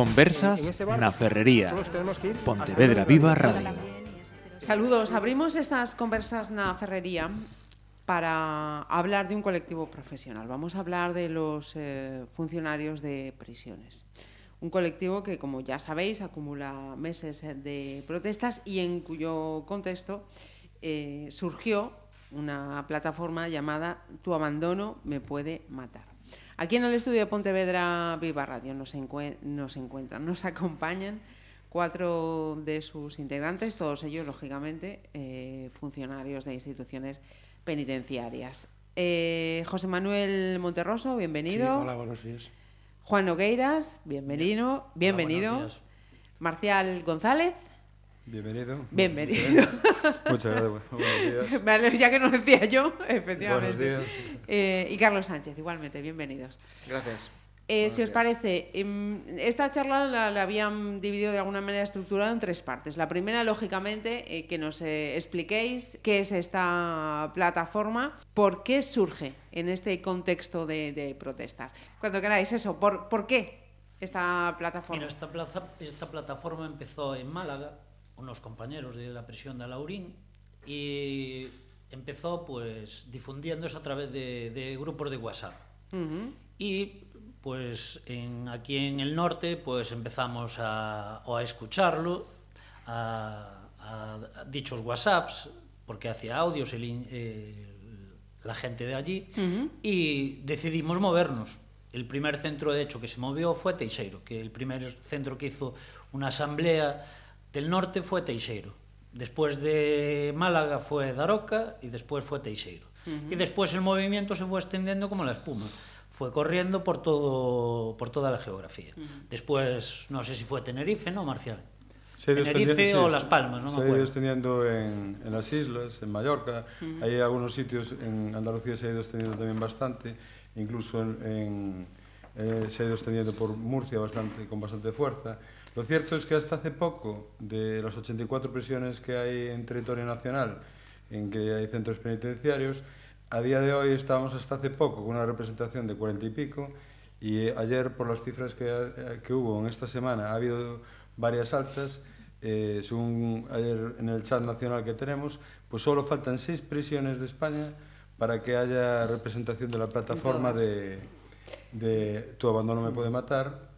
Conversas na Ferrería. Pontevedra Viva Radio. Saludos, abrimos estas conversas na Ferrería para hablar de un colectivo profesional. Vamos a hablar de los eh, funcionarios de prisiones. Un colectivo que, como ya sabéis, acumula meses de protestas y en cuyo contexto eh, surgió una plataforma llamada Tu abandono me puede matar. Aquí en el estudio de Pontevedra Viva Radio nos, nos encuentran, nos acompañan cuatro de sus integrantes, todos ellos, lógicamente, eh, funcionarios de instituciones penitenciarias. Eh, José Manuel Monterroso, bienvenido. Sí, hola, buenos días. Juan Nogueiras, bienvenido. Bienvenido. Hola, Marcial González. Bienvenido. Bienvenido. Muchas gracias. Buenos días. Me alegro, ya que no decía yo, efectivamente. Buenos días. Eh, y Carlos Sánchez, igualmente, bienvenidos. Gracias. Eh, si os parece, em, esta charla la, la habían dividido de alguna manera estructurada en tres partes. La primera, lógicamente, eh, que nos eh, expliquéis qué es esta plataforma, por qué surge en este contexto de, de protestas. Cuando queráis eso, ¿por, por qué esta plataforma? Mira, esta, plaza, esta plataforma empezó en Málaga, unos compañeros de la prisión de Alaurín, y empezó pues difundiéndose a través de, de grupos de WhatsApp. Ujú. Y pues en, aquí en el norte pues empezamos a, a escucharlo, a, a dichos WhatsApps, porque hacía audios el eh, la gente de allí, Ujú. y decidimos movernos. El primer centro, de hecho, que se movió fue Teixeiro, que el primer centro que hizo una asamblea Del norte fue Teixeiro. Después de Málaga fue Daroca y después fue Teixeiro. Uh -huh. Y después el movimiento se fue extendiendo como la espuma. Fue corriendo por, todo, por toda la geografía. Uh -huh. Después, no sé si fue Tenerife, ¿no, Marcial? Se Tenerife o sí, Las Palmas, no se me acuerdo. Se ha ido extendiendo en, en, las islas, en Mallorca. Uh -huh. Hay algunos sitios, en Andalucía se ha ido extendiendo también bastante. Incluso en, en eh, se ha ido extendiendo por Murcia bastante, con bastante fuerza. Lo cierto es que hasta hace poco, de las 84 prisiones que hay en territorio nacional, en que hay centros penitenciarios, a día de hoy estábamos hasta hace poco con una representación de 40 y pico y eh, ayer por las cifras que, eh, que hubo en esta semana ha habido varias altas eh, según ayer en el chat nacional que tenemos pues solo faltan seis prisiones de España para que haya representación de la plataforma de, de Tu abandono me puede matar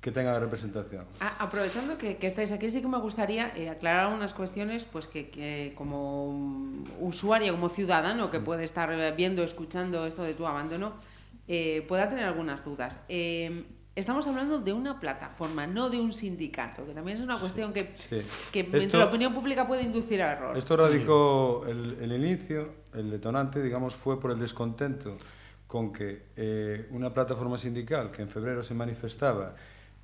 que tenga representación Ah, aprovechando que, que estáis aquí, sí que me gustaría eh, aclarar algunas cuestiones pues que, que como mm, usuario, como ciudadano que puede estar viendo, escuchando esto de tu abandono, eh, pueda tener algunas dudas. Eh, estamos hablando de una plataforma, no de un sindicato, que también es una cuestión que, Sí. que Esto- entre la opinión pública puede inducir a error. Esto radicó el, el inicio, el detonante, digamos, fue por el descontento con que eh, una plataforma sindical que en febrero se manifestaba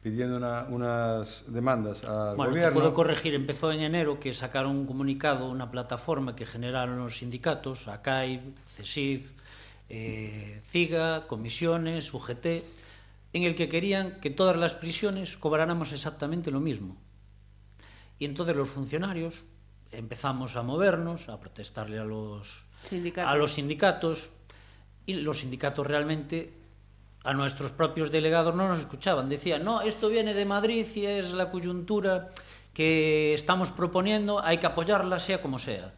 pidiendo una- unas demandas al Bueno, te gobierno. puedo corregir, empezó en enero que sacaron un comunicado, una plataforma que generaron los sindicatos, ACAI, CESIF, eh, CIGA, comisiones, UGT, en el que querían que todas las prisiones cobráramos exactamente lo mismo. Y entonces los funcionarios empezamos a movernos, a protestarle a los, Sindicatos. a los sindicatos, y los sindicatos realmente a nuestros propios delegados no nos escuchaban. Decían, no, esto viene de Madrid y es la coyuntura que estamos proponiendo, hay que apoyarla sea como sea.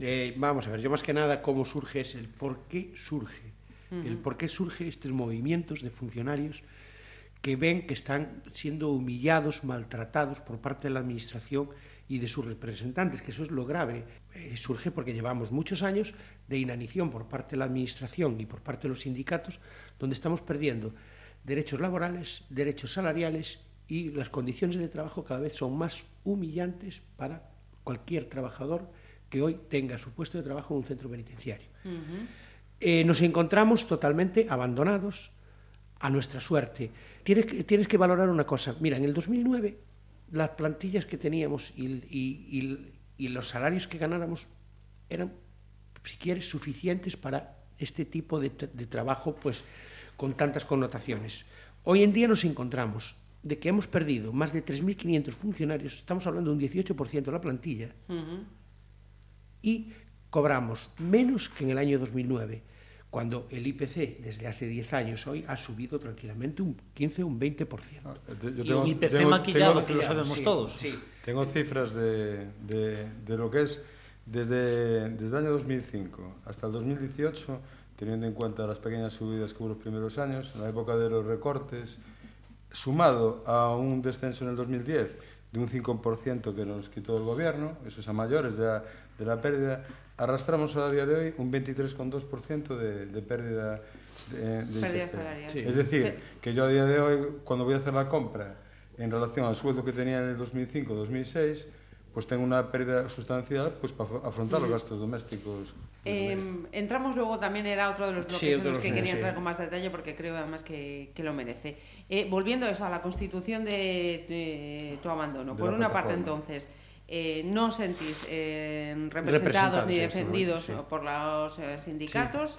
Eh, vamos a ver, yo más que nada cómo surge es el por qué surge. El por qué surge estos movimientos de funcionarios que ven que están siendo humillados, maltratados por parte de la Administración y de sus representantes, que eso es lo grave. Eh, surge porque llevamos muchos años de inanición por parte de la Administración y por parte de los sindicatos, donde estamos perdiendo derechos laborales, derechos salariales y las condiciones de trabajo cada vez son más humillantes para cualquier trabajador que hoy tenga su puesto de trabajo en un centro penitenciario. Eh, nos encontramos totalmente abandonados a nuestra suerte. Tienes que, tienes que valorar una cosa. Mira, en el 2009 las plantillas que teníamos y, y- y- los salarios que ganáramos eran, si quieres, suficientes para este tipo de, tra- de trabajo pues, con tantas connotaciones. Hoy en día nos encontramos de que hemos perdido más de 3.500 funcionarios, estamos hablando de un 18% de la plantilla, y cobramos menos que en el año 2009. Cuando el IPC desde hace 10 años hoy ha subido tranquilamente un 15 o un 20%. Ah, yo tengo, y un IPC tengo, maquillado, tengo, que lo sabemos sí, todos. Sí. Tengo cifras de, de, de, lo que es desde, desde el año 2005 hasta el 2018, teniendo en cuenta las pequeñas subidas que hubo los primeros años, en la época de los recortes, sumado a un descenso en el 2010 de un 5% que nos quitó el gobierno, eso es a mayores de la, de la pérdida, arrastramos a día de hoy un 23,2% de, de pérdida de, de pérdida salarial. Sí. Es decir, que yo a día de hoy, cuando voy a hacer la compra en relación al sueldo que tenía en el 2005-2006, pues tengo una pérdida sustancial pues para afrontar los gastos domésticos. Eh, entramos luego también, era otro de los bloques sí, en los que quería sí. entrar con más detalle porque creo además que, que lo merece. Eh, volviendo a eso, a la constitución de, de tu abandono. De Por una parte entonces, eh, no sentís eh, representados ni defendidos sí, por los eh, sindicatos.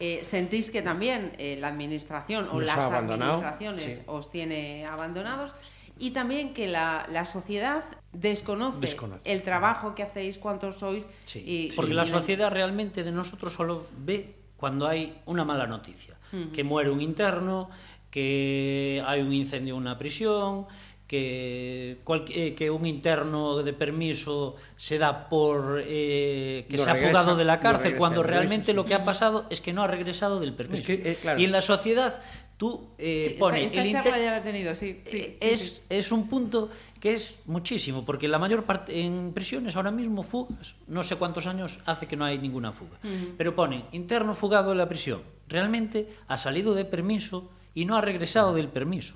Eh, sentís que también eh, la administración o Nos las administraciones os tiene abandonados y también que la, la sociedad desconoce, desconoce, el trabajo que hacéis, cuántos sois. Sí, y, porque y la sociedad realmente de nosotros solo ve cuando hay una mala noticia, uh -huh. que muere un interno, que hay un incendio en una prisión, que, cual, eh, que un interno de permiso se da por eh, que no se ha fugado de la cárcel, cuando realmente lo que ha pasado es que no ha regresado del permiso. Es que, eh, claro. Y en la sociedad tú eh, sí, pones... Esta, esta charla ya la he tenido, sí. sí, eh, es, sí, es un punto que es muchísimo, porque la mayor parte en prisiones ahora mismo fugas, no sé cuántos años hace que no hay ninguna fuga, uh -huh. pero ponen interno fugado en la prisión, realmente ha salido de permiso y no ha regresado del permiso.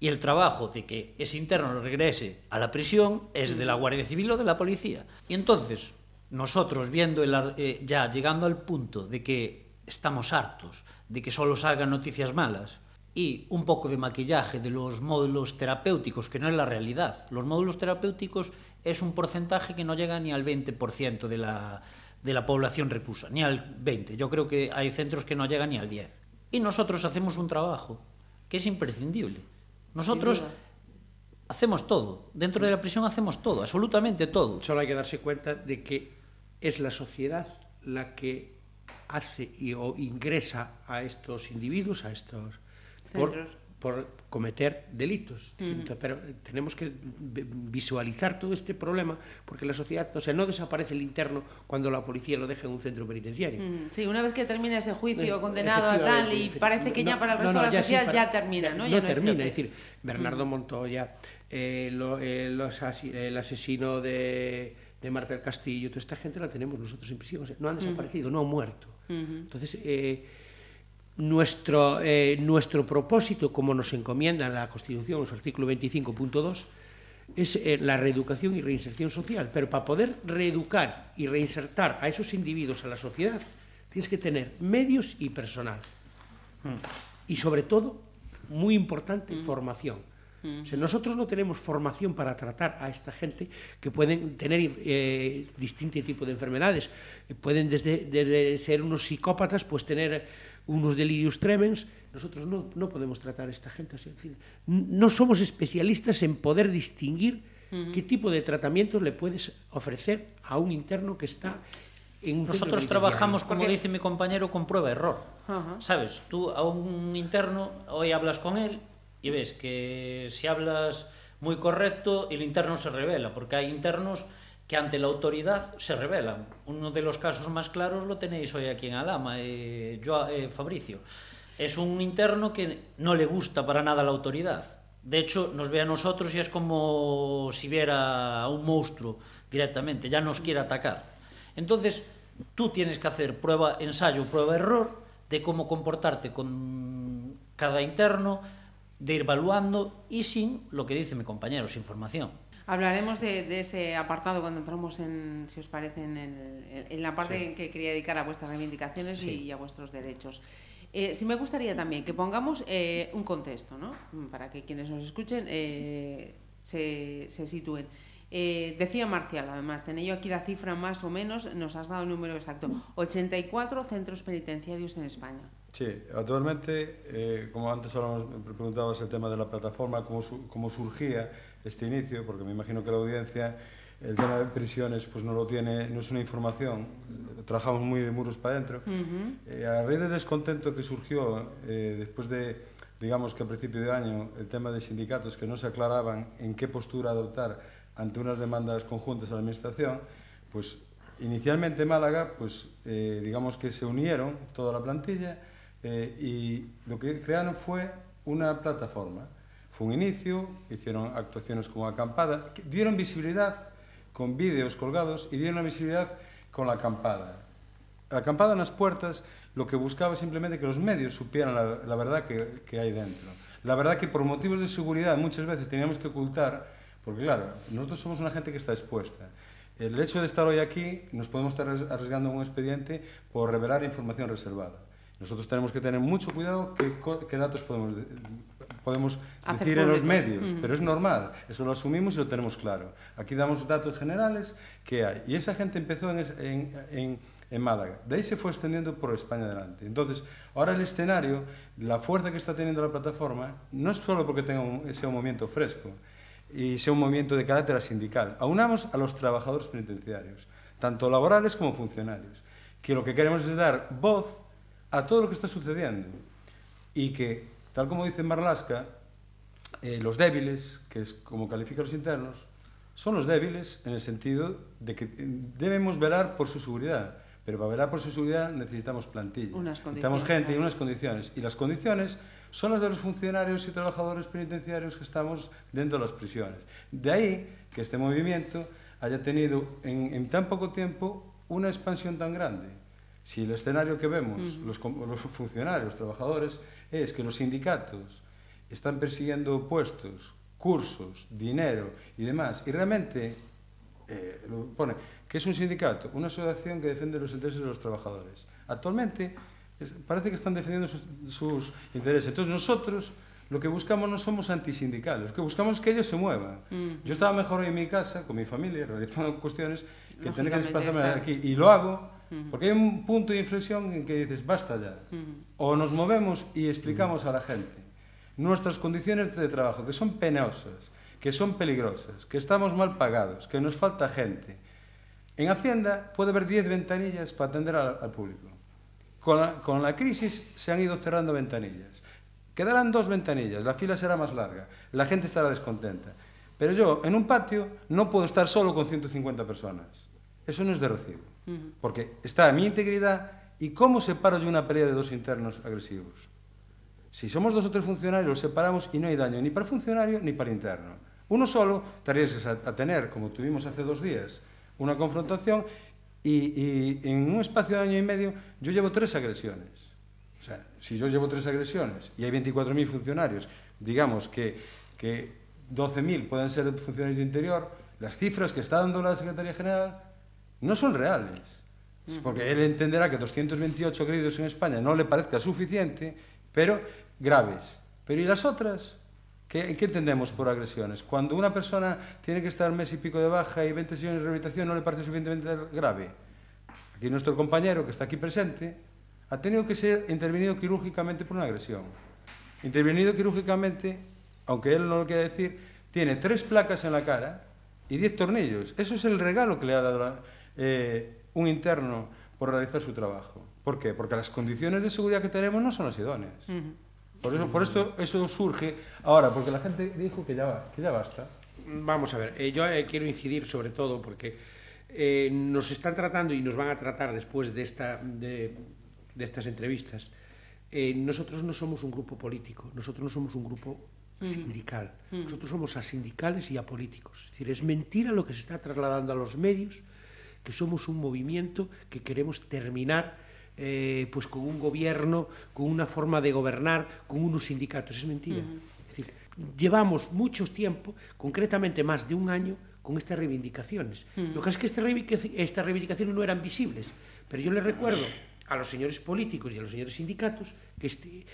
Y el trabajo de que ese interno regrese a la prisión es de la Guardia Civil o de la policía. Y entonces, nosotros viendo el, eh, ya llegando al punto de que estamos hartos de que solo salgan noticias malas y un poco de maquillaje de los módulos terapéuticos, que no es la realidad. Los módulos terapéuticos es un porcentaje que no llega ni al 20% de la, de la población reclusa, ni al 20%. Yo creo que hay centros que no llegan ni al 10%. Y nosotros hacemos un trabajo que es imprescindible. Nosotros hacemos todo, dentro de la prisión hacemos todo, absolutamente todo. Solo hay que darse cuenta de que es la sociedad la que hace y, o ingresa a estos individuos, a estos por, por cometer delitos. Uh -huh. Pero tenemos que visualizar todo este problema porque la sociedad, o sea, no desaparece el interno cuando la policía lo deja en un centro penitenciario. Uh -huh. Sí, una vez que termina ese juicio eh, condenado a tal y parece que ya para el resto no, no, de la sociedad ya, sí, ya termina, ¿no? Ya no, no termina, es, decir, Bernardo uh -huh. Montoya, eh, lo, eh, los, el asesino de de Marta del Castillo, toda esta gente la tenemos nosotros en prisión, o sea, no han desaparecido, no han muerto. Entonces, eh, nuestro, eh, nuestro propósito, como nos encomienda la Constitución, su artículo 25.2, es eh, la reeducación y reinserción social. Pero para poder reeducar y reinsertar a esos individuos a la sociedad, tienes que tener medios y personal. Y sobre todo, muy importante, formación. O sea, nosotros no tenemos formación para tratar a esta gente que pueden tener eh, distinto tipo de enfermedades. Pueden desde, desde, ser unos psicópatas, pues tener unos delirios tremens. Nosotros no, no podemos tratar a esta gente así. No somos especialistas en poder distinguir uh -huh. qué tipo de tratamiento le puedes ofrecer a un interno que está en un Nosotros trabajamos, como Porque... dice mi compañero, con prueba-error. Uh -huh. ¿Sabes? Tú a un interno, hoy hablas con él y ves que si hablas muy correcto, el interno se revela, porque hay internos que ante la autoridad se revelan. Uno de los casos más claros lo tenéis hoy aquí en Alama, eh, yo, eh, Fabricio. Es un interno que no le gusta para nada la autoridad. De hecho, nos ve a nosotros y es como si viera a un monstruo directamente, ya nos quiere atacar. Entonces, tú tienes que hacer prueba, ensayo, prueba, error de cómo comportarte con cada interno, de ir evaluando y sin lo que dice mi compañero, sin formación. Hablaremos de, de ese apartado cuando entramos en, si os parece, en, el, en la parte sí. que quería dedicar a vuestras reivindicaciones sí. y a vuestros derechos. Eh, sí me gustaría también que pongamos eh, un contexto, ¿no? Para que quienes nos escuchen eh, se, se sitúen. Eh, decía Marcial, además, tenéis yo aquí la cifra más o menos, nos has dado el número exacto, 84 centros penitenciarios en España. Sí, actualmente, eh, como antes hablamos, preguntabas el tema de la plataforma, cómo, su, cómo surgía este inicio, porque me imagino que la audiencia el tema de prisiones pues no lo tiene, no es una información, trabajamos muy de muros para adentro. Uh -huh. eh, a raíz del descontento que surgió eh, después de, digamos que a principio de año, el tema de sindicatos que no se aclaraban en qué postura adoptar ante unas demandas conjuntas a la Administración, pues inicialmente Málaga, pues eh, digamos que se unieron toda la plantilla eh, y lo que crearon fue una plataforma Fue un inicio, hicieron actuaciones como acampada, dieron visibilidad con vídeos colgados y dieron la visibilidad con la acampada. La acampada en las puertas lo que buscaba simplemente que los medios supieran la, la verdad que, que, hay dentro. La verdad que por motivos de seguridad muchas veces teníamos que ocultar, porque claro, nosotros somos una gente que está expuesta. El hecho de estar hoy aquí nos podemos estar arriesgando un expediente por revelar información reservada. Nosotros tenemos que tener mucho cuidado qué, qué datos podemos podemos Hacer decir públicos. en los medios, -huh. pero es normal, eso lo asumimos y lo tenemos claro. Aquí damos datos generales que hay. Y esa gente empezó en, en, en, en Málaga. De ahí se fue extendiendo por España adelante. Entonces, ahora el escenario, la fuerza que está teniendo la plataforma, no es solo porque tenga un, sea un movimiento fresco y sea un movimiento de carácter sindical. Aunamos a los trabajadores penitenciarios, tanto laborales como funcionarios, que lo que queremos es dar voz a todo lo que está sucediendo y que Tal como dice Marlaska, eh, los débiles, que es como califica los internos, son los débiles en el sentido de que debemos velar por su seguridad. Pero para velar por su seguridad necesitamos plantilla, necesitamos gente y unas condiciones. Y las condiciones son las de los funcionarios y trabajadores penitenciarios que estamos dentro de las prisiones. De ahí que este movimiento haya tenido en, en tan poco tiempo una expansión tan grande. Si el escenario que vemos, uh -huh. los, los funcionarios, los trabajadores, es que los sindicatos están persiguiendo puestos, cursos, dinero y demás, y realmente eh, lo pone que es un sindicato, una asociación que defiende los intereses de los trabajadores. Actualmente es, parece que están defendiendo sus, sus intereses. Entonces nosotros lo que buscamos no somos antisindicales, lo que buscamos es que ellos se muevan. Mm. Yo estaba mejor en mi casa, con mi familia, realizando cuestiones que tener que desplazarme aquí. Y lo hago Porque hay un punto de inflexión en que dices, basta ya. O nos movemos y explicamos a la gente nuestras condiciones de trabajo, que son penosas, que son peligrosas, que estamos mal pagados, que nos falta gente. En Hacienda puede haber 10 ventanillas para atender al, al público. Con la, con la crisis se han ido cerrando ventanillas. Quedarán dos ventanillas, la fila será más larga, la gente estará descontenta. Pero yo, en un patio, no puedo estar solo con 150 personas. Eso no es de recibo. Porque está mi integridad y cómo separo yo una pelea de dos internos agresivos. Si somos dos o tres funcionarios, los separamos y no hay daño ni para funcionario ni para interno. Uno solo te arriesgas a, a tener, como tuvimos hace dos días, una confrontación y, y en un espacio de año y medio yo llevo tres agresiones. O sea, si yo llevo tres agresiones y hay 24.000 funcionarios, digamos que, que 12.000 pueden ser funcionarios de interior, las cifras que está dando la Secretaría General no son reales. Porque él entenderá que 228 agredidos en España no le parezca suficiente, pero graves. Pero ¿y las otras? ¿Qué, ¿Qué entendemos por agresiones? Cuando una persona tiene que estar mes y pico de baja y 20 sesiones de rehabilitación no le parece suficientemente grave. Aquí nuestro compañero, que está aquí presente, ha tenido que ser intervenido quirúrgicamente por una agresión. Intervenido quirúrgicamente, aunque él no lo quiera decir, tiene tres placas en la cara y diez tornillos. Eso es el regalo que le ha dado la, eh, un interno por realizar su trabajo. ¿Por qué? Porque las condiciones de seguridad que tenemos no son las idóneas. Uh -huh. Por eso, por esto eso surge ahora, porque la gente dijo que ya, va, que ya basta. Vamos a ver, eh, yo eh, quiero incidir sobre todo porque eh, nos están tratando y nos van a tratar después de, esta, de, de estas entrevistas. Eh, nosotros no somos un grupo político, nosotros no somos un grupo sindical. Uh -huh. Nosotros somos asindicales y apolíticos. Es decir, es mentira lo que se está trasladando a los medios que somos un movimiento que queremos terminar eh, pues con un gobierno, con una forma de gobernar, con unos sindicatos. Es mentira. Uh -huh. Es decir, llevamos mucho tiempo, concretamente más de un año, con estas reivindicaciones. Uh -huh. Lo que es que estas esta reivindicaciones no eran visibles, pero yo les recuerdo a los señores políticos y a los señores sindicatos que este,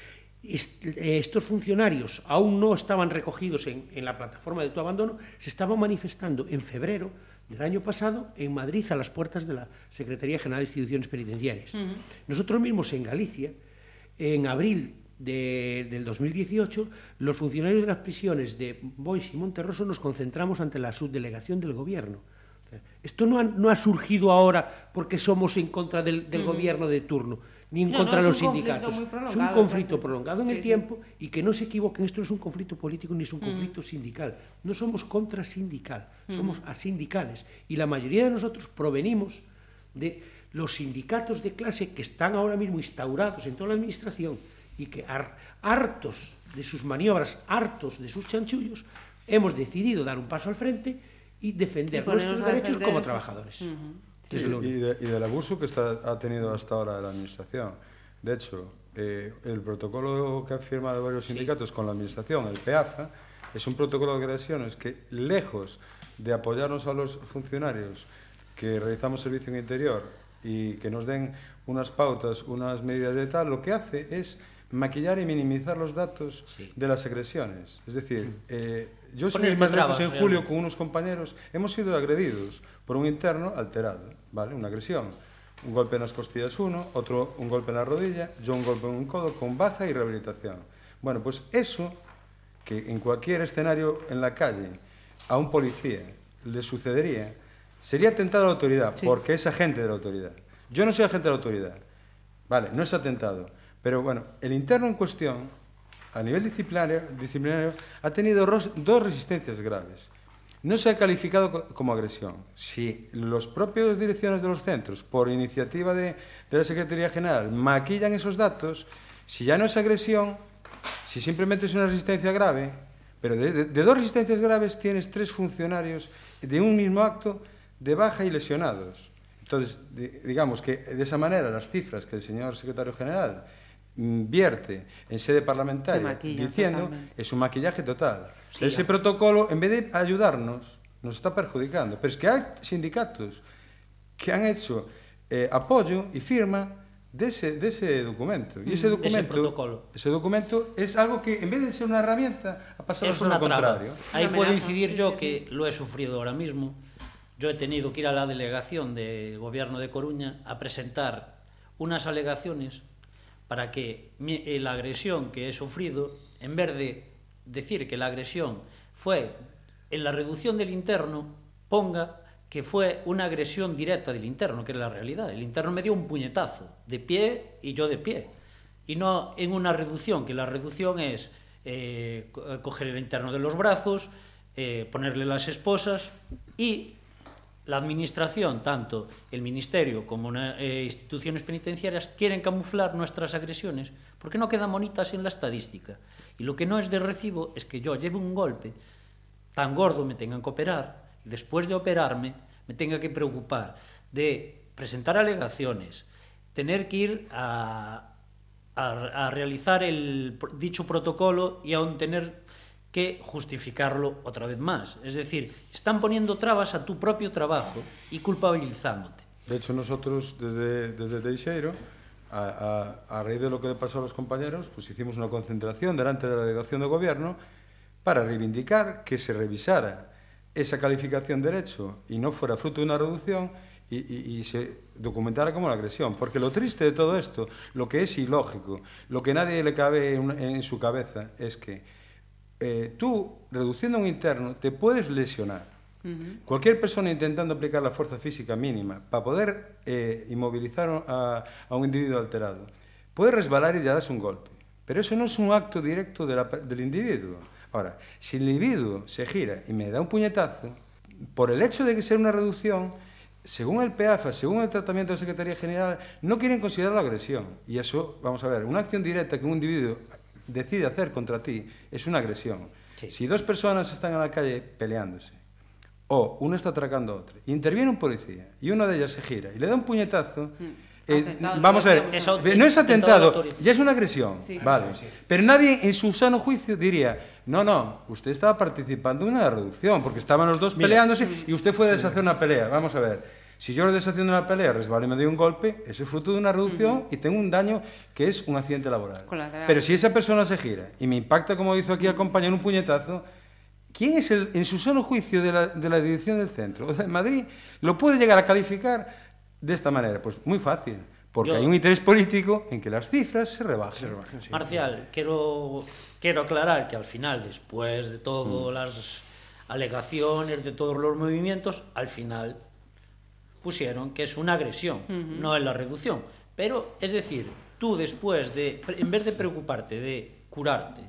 estos funcionarios aún no estaban recogidos en, en la plataforma de tu abandono, se estaban manifestando en febrero del año pasado en Madrid a las puertas de la Secretaría General de Instituciones Penitenciarias. Uh -huh. Nosotros mismos en Galicia, en abril de, del 2018, los funcionarios de las prisiones de Boix y Monterroso nos concentramos ante la subdelegación del Gobierno. Esto no ha, no ha surgido ahora porque somos en contra del, del uh -huh. gobierno de turno, ni en no, contra no, los sindicatos. Es un conflicto prolongado en Sí, el sí. tiempo y que no se equivoquen, esto no es un conflicto político ni es un conflicto sindical. No somos contra sindical, somos asindicales. Y la mayoría de nosotros provenimos de los sindicatos de clase que están ahora mismo instaurados en toda la administración y que har- hartos de sus maniobras, hartos de sus chanchullos, hemos decidido dar un paso al frente y defender Y nuestros derechos defender como trabajadores. Sí, y, de- y del abuso que está, ha tenido hasta ahora la Administración. De hecho, eh, el protocolo que han firmado varios sindicatos con la Administración, el PEAFA, es un protocolo de agresiones que, lejos de apoyarnos a los funcionarios que realizamos servicio en interior y que nos den unas pautas, unas medidas de tal, lo que hace es maquillar y minimizar los datos Sí. de las agresiones. Es decir, eh, yo ir más trabas, en julio con unos compañeros hemos sido agredidos por un interno alterado, ¿vale? Una agresión. Un golpe en las costillas uno, otro un golpe en la rodilla, yo un golpe en un codo con baja y rehabilitación. Bueno, pues eso que en cualquier escenario en la calle a un policía le sucedería, sería atentado a la autoridad, Sí. porque es agente de la autoridad. Yo no soy agente de la autoridad, vale, no es atentado, pero bueno, el interno en cuestión, a nivel disciplinario, disciplinario ha tenido dos resistencias graves. no se ha calificado como agresión. Si los propios direcciones de los centros, por iniciativa de, de la Secretaría General, maquillan esos datos, si ya no es agresión, si simplemente es una resistencia grave, pero de, de, de, dos resistencias graves tienes tres funcionarios de un mismo acto de baja y lesionados. Entonces, de, digamos que de esa manera las cifras que el señor secretario general vierte en sede parlamentaria diciendo totalmente. es un maquillaje total. Sí, ese ya. protocolo, en vez de ayudarnos, nos está perjudicando. Pero es que hay sindicatos que han hecho eh, apoyo y firma de ese, de ese documento. Y mm, ese documento, ese, protocolo. ese documento es algo que en vez de ser una herramienta ha pasado es a ser lo contrario. Ahí puedo incidir yo sí, sí, que lo he sufrido ahora mismo. Yo he tenido que ir a la delegación de gobierno de Coruña a presentar unas alegaciones para que eh, la agresión que he sufrido, en vez de decir que la agresión fue en la reducción del interno, ponga que fue una agresión directa del interno, que es la realidad. El interno me dio un puñetazo, de pie y yo de pie. Y no en una reducción, que la reducción es eh, coger el interno de los brazos, eh, ponerle las esposas y la administración, tanto el ministerio como eh, instituciones penitenciarias, quieren camuflar nuestras agresiones porque no quedan bonitas en la estadística. Y lo que no es de recibo es que yo lleve un golpe tan gordo, me tengan que operar, y después de operarme me tenga que preocupar de presentar alegaciones, tener que ir a, a, realizar el dicho protocolo y aún tener que justificarlo otra vez más. Es decir, están poniendo trabas a tu propio trabajo y culpabilizándote. De hecho, nosotros desde, desde Teixeiro, a, a- a raíz de lo que le pasó a los compañeros, pues hicimos una concentración delante de la delegación de gobierno para reivindicar que se revisara esa calificación de derecho y no fuera fruto de una reducción y, y- y se documentara como la agresión. Porque lo triste de todo esto, lo que es ilógico, lo que nadie le cabe en, en su cabeza, es que eh, tú, reduciendo un interno, te puedes lesionar. Cualquier persona intentando aplicar la fuerza física mínima para poder eh, inmovilizar a, a, un individuo alterado puede resbalar y ya das un golpe. Pero eso no es un acto directo de la, del individuo. Ahora, si el individuo se gira y me da un puñetazo, por el hecho de que sea una reducción, según el PEAFA, según el tratamiento de la Secretaría General, no quieren considerar la agresión. Y eso, vamos a ver, una acción directa que un individuo decide hacer contra ti es una agresión. Sí. Si dos personas están en la calle peleándose, o uno está atracando a otro, y interviene un policía, y una de ellas se gira y le da un puñetazo, eh, Atentado, vamos a ver, Eso- no es atentado ya es una agresión, Sí, sí, vale. Pero nadie en su sano juicio diría, no, no, usted estaba participando en una reducción, porque estaban los dos peleándose y usted fue a deshacer una pelea. Vamos a ver, si yo deshaciendo una pelea resbalé y me dio un golpe, eso es fruto de una reducción y tengo un daño que es un accidente laboral. Colateral. Pero si esa persona se gira y me impacta, como hizo aquí el compañero, un puñetazo, ¿quién es el, en su sano juicio de la, de la dirección del centro o de Madrid lo puede llegar a calificar de esta manera? Pues muy fácil, porque Yo- hay un interés político en que las cifras se rebajen. Marcial, quiero, quiero aclarar que al final, después de todas las alegaciones de todos los movimientos, al final pusieron que es una agresión, uh -huh. no es la reducción. Pero, es decir, tú después de, en vez de preocuparte de curarte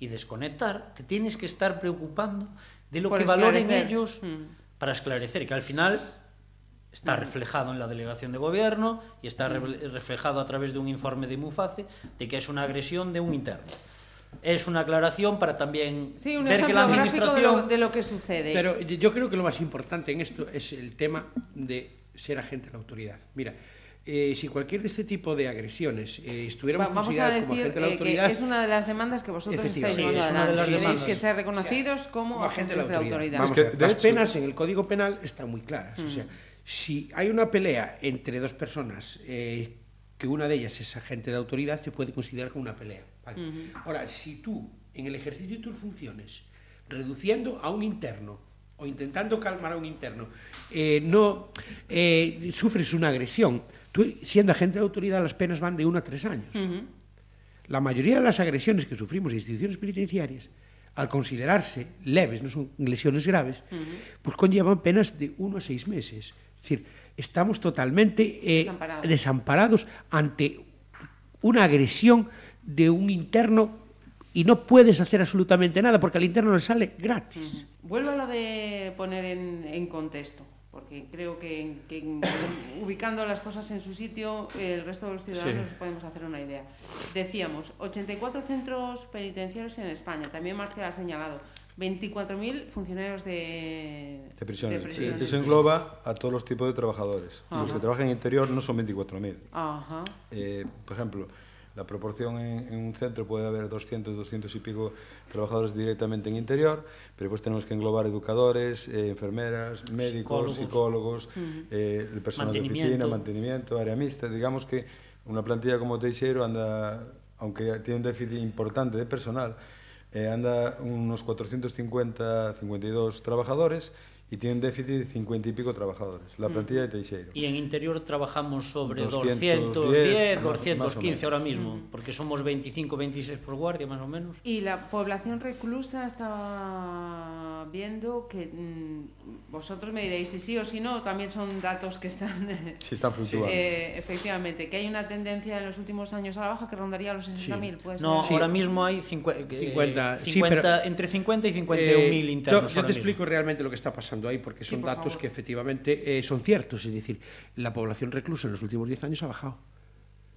y desconectar, te tienes que estar preocupando de lo Por que valoren ellos mm. para esclarecer, que al final está reflejado en la delegación de gobierno y está re reflejado a través de un informe de MUFACE de que es una agresión de un interno. Es una aclaración para también sí, un ver que la administración... de lo, de lo que sucede. Pero yo creo que lo más importante en esto es el tema de ser agente de la autoridad. Mira, eh, si cualquier de este tipo de agresiones eh, estuviéramos Va, vamos a decir, como agente de la eh, autoridad... que es una de las demandas que vosotros estáis Sí, llevando es. Tenéis que ser reconocidos como, como agente agentes de la autoridad. Vamos Es que, a ver, de las hecho- penas en el Código Penal están muy claras. O Mm. sea, si hay una pelea entre dos personas eh, que una de ellas es agente de autoridad, se puede considerar como una pelea. ¿vale? Ahora, si tú, en el ejercicio de tus funciones, reduciendo a un interno o intentando calmar a un interno, eh, no eh, sufres una agresión, tú, siendo agente de autoridad, las penas van de uno a tres años. La mayoría de las agresiones que sufrimos en instituciones penitenciarias, al considerarse leves, no son lesiones graves, pues conllevan penas de uno a seis meses. Es decir, estamos totalmente eh, Desamparados. desamparados ante una agresión de un interno y no puedes hacer absolutamente nada porque al interno le sale gratis. Vuelvo a lo de poner en, en contexto, porque creo que, que ubicando las cosas en su sitio, el resto de los ciudadanos Sí. podemos hacer una idea. Decíamos, 84 centros penitenciarios en España, también Marcial ha señalado, 24.000 funcionarios de, De prisiones. de prisiones. Eso engloba a todos los tipos de trabajadores. Los que trabajan en interior no son 24.000. Ajá. Eh, por ejemplo, La proporción en, en un centro puede haber 200, 200 y pico trabajadores directamente en interior, pero pues tenemos que englobar educadores, eh, enfermeras, médicos, psicólogos, psicólogos eh, el personal de oficina, mantenimiento, área mixta. Digamos que una plantilla como Teixeiro anda, aunque tiene un déficit importante de personal, eh, anda unos 450, 52 trabajadores y tiene un déficit de 50 y pico trabajadores. La plantilla de Teixeiro. Y en interior trabajamos sobre 210, 210, más- más o 215 menos. ahora mismo, porque somos 25, 26 por guardia más o menos. Y la población reclusa estaba viendo que mm, vosotros me diréis si sí o si no, también son datos que están Sí, están fluctuando. eh, efectivamente, que hay una tendencia en los últimos años a la baja que rondaría los 60.000, pues. No, Sí. ahora mismo hay cincu- eh, 50, sí, 50, pero- entre 50 y 51 Eh, mil yo, internos. yo ahora te mismo. explico realmente lo que está pasando ahí, porque Sí, son por datos favor. que efectivamente eh, son ciertos. Es decir, la población reclusa en los últimos 10 años ha bajado.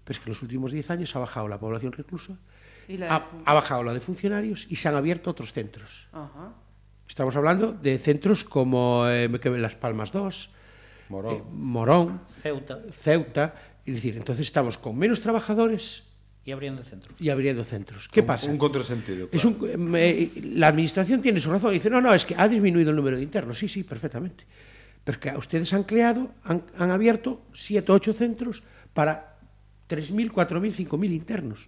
Pero es que en los últimos 10 años ha bajado la población reclusa, Y la ha, ha bajado la de funcionarios y se han abierto otros centros. Ajá. Estamos hablando de centros como eh, Las Palmas 2, Morón. eh, Morón, Ceuta Ceuta. Es decir, entonces estamos con menos trabajadores y abriendo centros. y abriendo centros. ¿Qué Un- pasa? Un contrasentido. Es un, eh, la administración tiene su razón. Dice, no, no, es que ha disminuido el número de internos. Sí, sí, perfectamente. Pero es que ustedes han creado, han, han abierto 7 o 8 centros para 3.000, 4.000, 5.000 internos.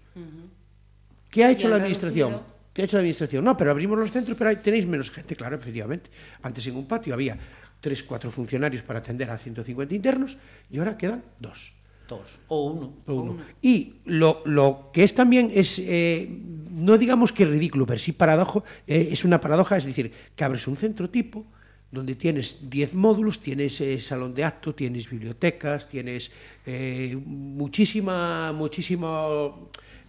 ¿Qué ha hecho la administración? reducido? ¿Qué ha hecho la administración? No, pero abrimos los centros, pero ahí tenéis menos gente. Claro, efectivamente. Antes en un patio había 3, 4 funcionarios para atender a 150 internos y ahora quedan dos. Dos. O uno. o uno. Y lo, lo que es también es, eh, no digamos que ridículo, pero sí paradojo, eh, es una paradoja, es decir, que abres un centro tipo donde tienes 10 módulos, tienes eh, salón de acto, tienes bibliotecas, tienes eh, muchísima,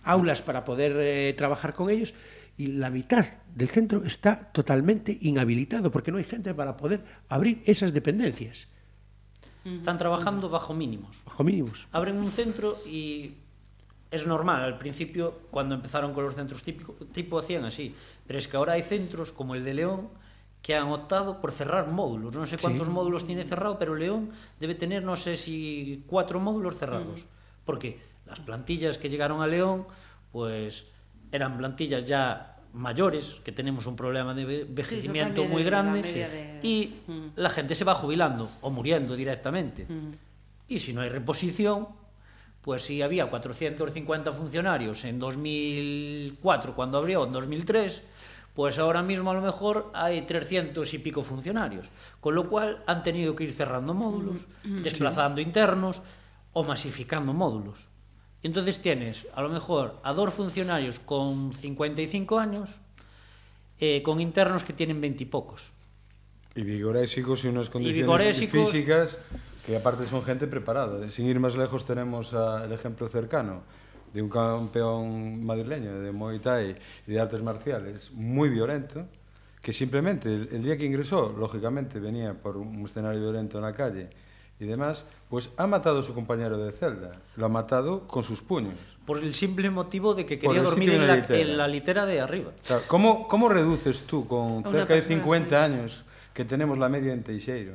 aulas para poder trabajar con ellos y la mitad del centro está totalmente inhabilitado porque no hay gente para poder abrir esas dependencias, Están trabajando bajo mínimos. bajo mínimos. Abren un centro y es normal. Al principio, cuando empezaron con los centros típico, tipo, hacían así. Pero es que ahora hay centros como el de León que han optado por cerrar módulos. No sé cuántos módulos tiene cerrado, pero León debe tener, no sé si cuatro módulos cerrados. Porque las plantillas que llegaron a León, pues eran plantillas ya mayores, que tenemos un problema de ve- envejecimiento muy grande, de- y Mm. la gente se va jubilando o muriendo directamente. Y si no hay reposición, pues si había 450 funcionarios en 2004 cuando abrió, en 2003, pues ahora mismo a lo mejor hay 300 y pico funcionarios. Con lo cual han tenido que ir cerrando módulos, desplazando internos o masificando módulos. Entonces tienes a lo mejor a dos funcionarios con 55 años eh, con internos que tienen 20 y pocos. Y vigorésicos y unas condiciones y físicas que aparte son gente preparada. Sin ir más lejos tenemos a, el ejemplo cercano de un campeón madrileño de Muay Thai y de artes marciales muy violento, que simplemente el, el día que ingresó, lógicamente venía por un escenario violento en la calle y demás, pues ha matado a su compañero de celda. Lo ha matado con sus puños. Por el simple motivo de que quería dormir en la, litera. en la, litera. de arriba. Claro, ¿cómo, ¿Cómo reduces tú con cerca de 50 años que tenemos la media en Teixeiro,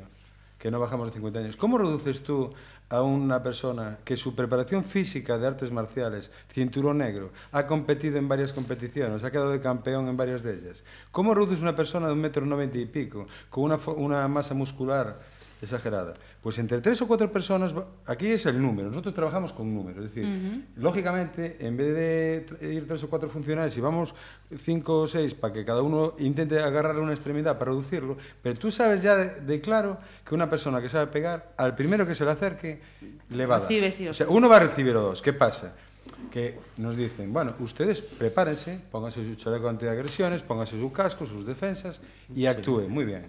que no bajamos de 50 años, ¿cómo reduces tú a una persona que su preparación física de artes marciales, cinturón negro, ha competido en varias competiciones, ha quedado de campeón en varias de ellas? ¿Cómo reduces una persona de un metro noventa y pico, con una, una masa muscular exagerada. Pues entre tres o cuatro personas, aquí es el número, nosotros trabajamos con números, es decir, uh -huh. lógicamente, en vez de ir tres o cuatro funcionarios, y vamos cinco o seis para que cada uno intente agarrarle una extremidad para reducirlo, pero tú sabes ya de, de, claro que una persona que sabe pegar, al primero que se le acerque, le va a dar. Sí, o sea, uno va a recibir o dos. ¿Qué pasa? que nos dicen, bueno, ustedes prepárense, pónganse su chaleco antiagresiones, pónganse su casco, sus defensas y actúen. Muy bien.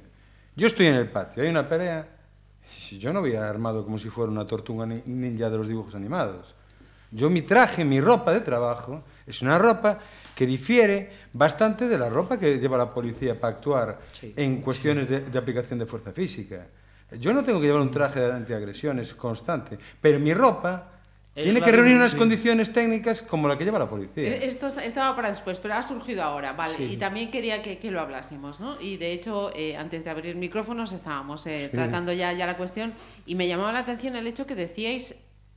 Yo estoy en el patio, hay una pelea, Si yo no voy armado como si fuera una tortuga ninja de los dibujos animados. Yo mi traje, mi ropa de trabajo, es una ropa que difiere bastante de la ropa que lleva la policía para actuar sí, en cuestiones sí. de, de aplicación de fuerza física. Yo no tengo que llevar un traje de antiagresiones constante, pero mi ropa tiene que reunir unas sí. condiciones técnicas como la que lleva la policía. Eh, esto estaba para después, pero ha surgido ahora, vale. Sí. Y también quería que, que, lo hablásemos, ¿no? Y de hecho, eh, antes de abrir micrófonos estábamos eh, sí. tratando ya, ya la cuestión y me llamaba la atención el hecho que decíais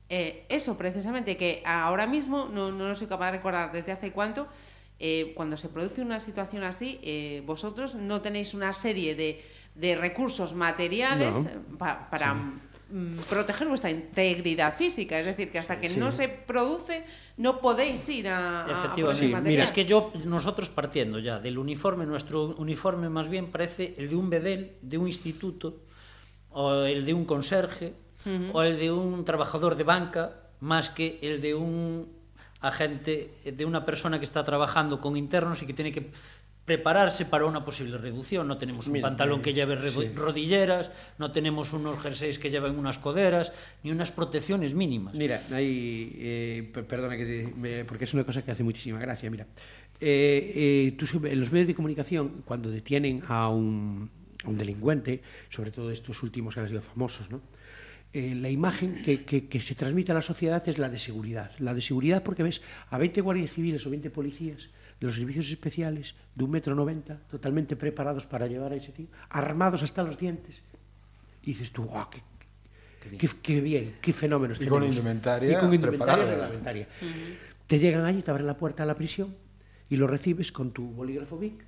eh, eso precisamente, que ahora mismo, no, no lo soy capaz de recordar desde hace cuánto, eh, cuando se produce una situación así, eh, vosotros no tenéis una serie de, de recursos materiales no. pa, para... Sí proteger vuestra integridad física, es decir, que hasta que sí. no se produce no podéis ir a, Efectivamente. A sí, mira, es que yo nosotros partiendo ya del uniforme, nuestro uniforme más bien parece el de un bedel, de un instituto, o el de un conserje, uh -huh. o el de un trabajador de banca, más que el de un agente, de una persona que está trabajando con internos y que tiene que prepararse para una posible reducción. No tenemos un Mira, pantalón que lleve sí. rodilleras, no tenemos unos jerseys que lleven unas coderas, ni unas protecciones mínimas. Mira, hay, eh, perdona que te, me, porque es una cosa que hace muchísima gracia. Mira, eh, eh, tú, en los medios de comunicación, cuando detienen a un, a un delincuente, sobre todo estos últimos que han sido famosos, ¿no? Eh, la imagen que, que, que se transmite a la sociedad es la de seguridad. La de seguridad porque ves a 20 guardias civiles o 20 policías los servicios especiales de un metro noventa, totalmente preparados para llevar a ese tío, armados hasta los dientes. Y dices tú, ¡guau! Qué, qué, qué, qué, bien, qué fenómenos. Y tenemos. con indumentaria. Y con indumentaria reglamentaria. Uh -huh. Te llegan allí, te abren la puerta a la prisión y lo recibes con tu bolígrafo BIC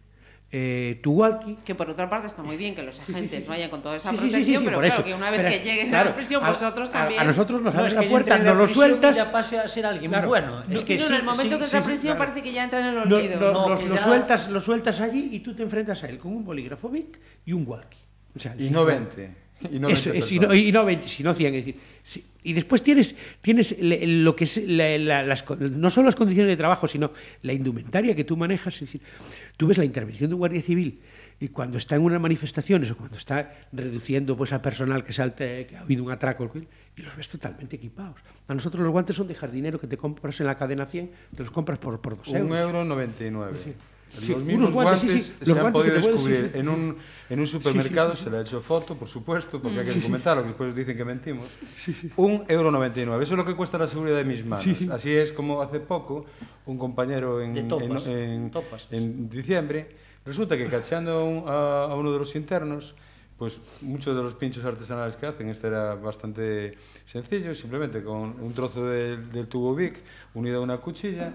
eh, tu walkie. Que por otra parte está muy bien que los agentes sí, sí, sí. vayan con toda esa protección, pero claro, eso. que una vez pero, que lleguen claro, a la prisión, vosotros también. A, nosotros nos abren no, la puerta, no lo sueltas. Ya pase a ser alguien claro, bueno. Es que, en el momento que entra a prisión parece que ya entra en el olvido. No, lo, lo, sueltas, lo sueltas allí y tú te enfrentas a él con un bolígrafo Bic y un walkie. O sea, y no 20. Y no, Eso, es, y, no, y no 20, sino 100. Es decir, si, y después tienes, tienes lo que es la, la, las, no solo las condiciones de trabajo, sino la indumentaria que tú manejas. Es decir, tú ves la intervención de un guardia civil y cuando está en unas manifestaciones o cuando está reduciendo pues, a personal que salte, que ha habido un atraco, y los ves totalmente equipados. A nosotros los guantes son de jardinero que te compras en la cadena 100, te los compras por, por 2 euros. Un euro 99. Sí. Sí, los mismos guantes, guantes sí, sí. Los se guantes han podido descubrir puedes, en, un, en un supermercado, se le ha hecho foto, por supuesto, porque hay que documentarlo, que después dicen que mentimos. Un euro 99, eso es lo que cuesta la seguridad de mis manos. Así es como hace poco un compañero en, topas, en, en, en diciembre, resulta que cacheando a, un, a, a uno de los internos, pues muchos de los pinchos artesanales que hacen, este era bastante sencillo, simplemente con un trozo del de tubo Vic unido a una cuchilla,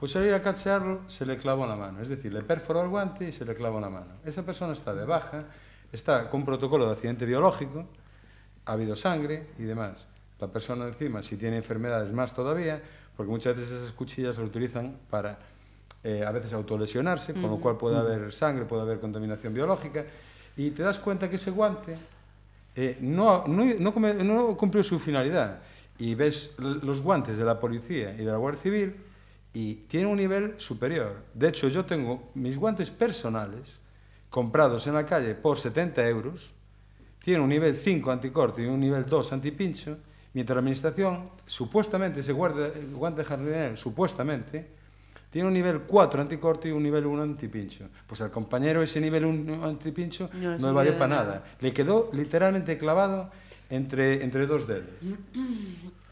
pues al ir a cachearlo se le clavó en la mano, es decir, le perforó el guante y se le clavó en la mano. Esa persona está de baja, está con protocolo de accidente biológico, ha habido sangre y demás. La persona encima, si tiene enfermedades más todavía, porque muchas veces esas cuchillas se utilizan para eh, a veces autolesionarse, con lo cual puede haber sangre, puede haber contaminación biológica, y te das cuenta que ese guante eh, no, no, no, cumplió su finalidad. Y ves los guantes de la policía y de la Guardia Civil y tiene un nivel superior. De hecho, yo tengo mis guantes personales comprados en la calle por 70 euros, tienen un nivel 5 anticorte y un nivel 2 antipincho, mientras la administración, supuestamente, ese guante jardinero, supuestamente, tiene un nivel 4 anticorte y un nivel 1 antipincho. Pues al compañero ese nivel 1 antipincho no, no le valió para nada. nada. Le quedó literalmente clavado entre, entre dos dedos.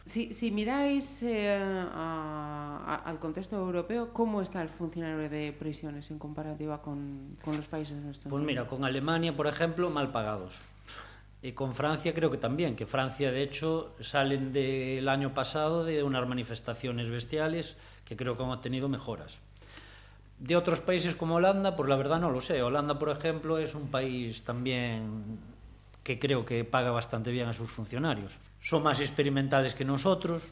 Si, si miráis eh, a, a, al contexto europeo, ¿cómo está el funcionario de prisiones en comparativa con, con los países de nuestro Pues mira, con Alemania, por ejemplo, mal pagados. Y con Francia creo que también, que Francia de hecho salen del año pasado de unas manifestaciones bestiales que creo que han tenido mejoras. De otros países como Holanda, pues la verdad no lo sé. Holanda, por ejemplo, es un país también que creo que paga bastante bien a sus funcionarios. Son más experimentales que nosotros,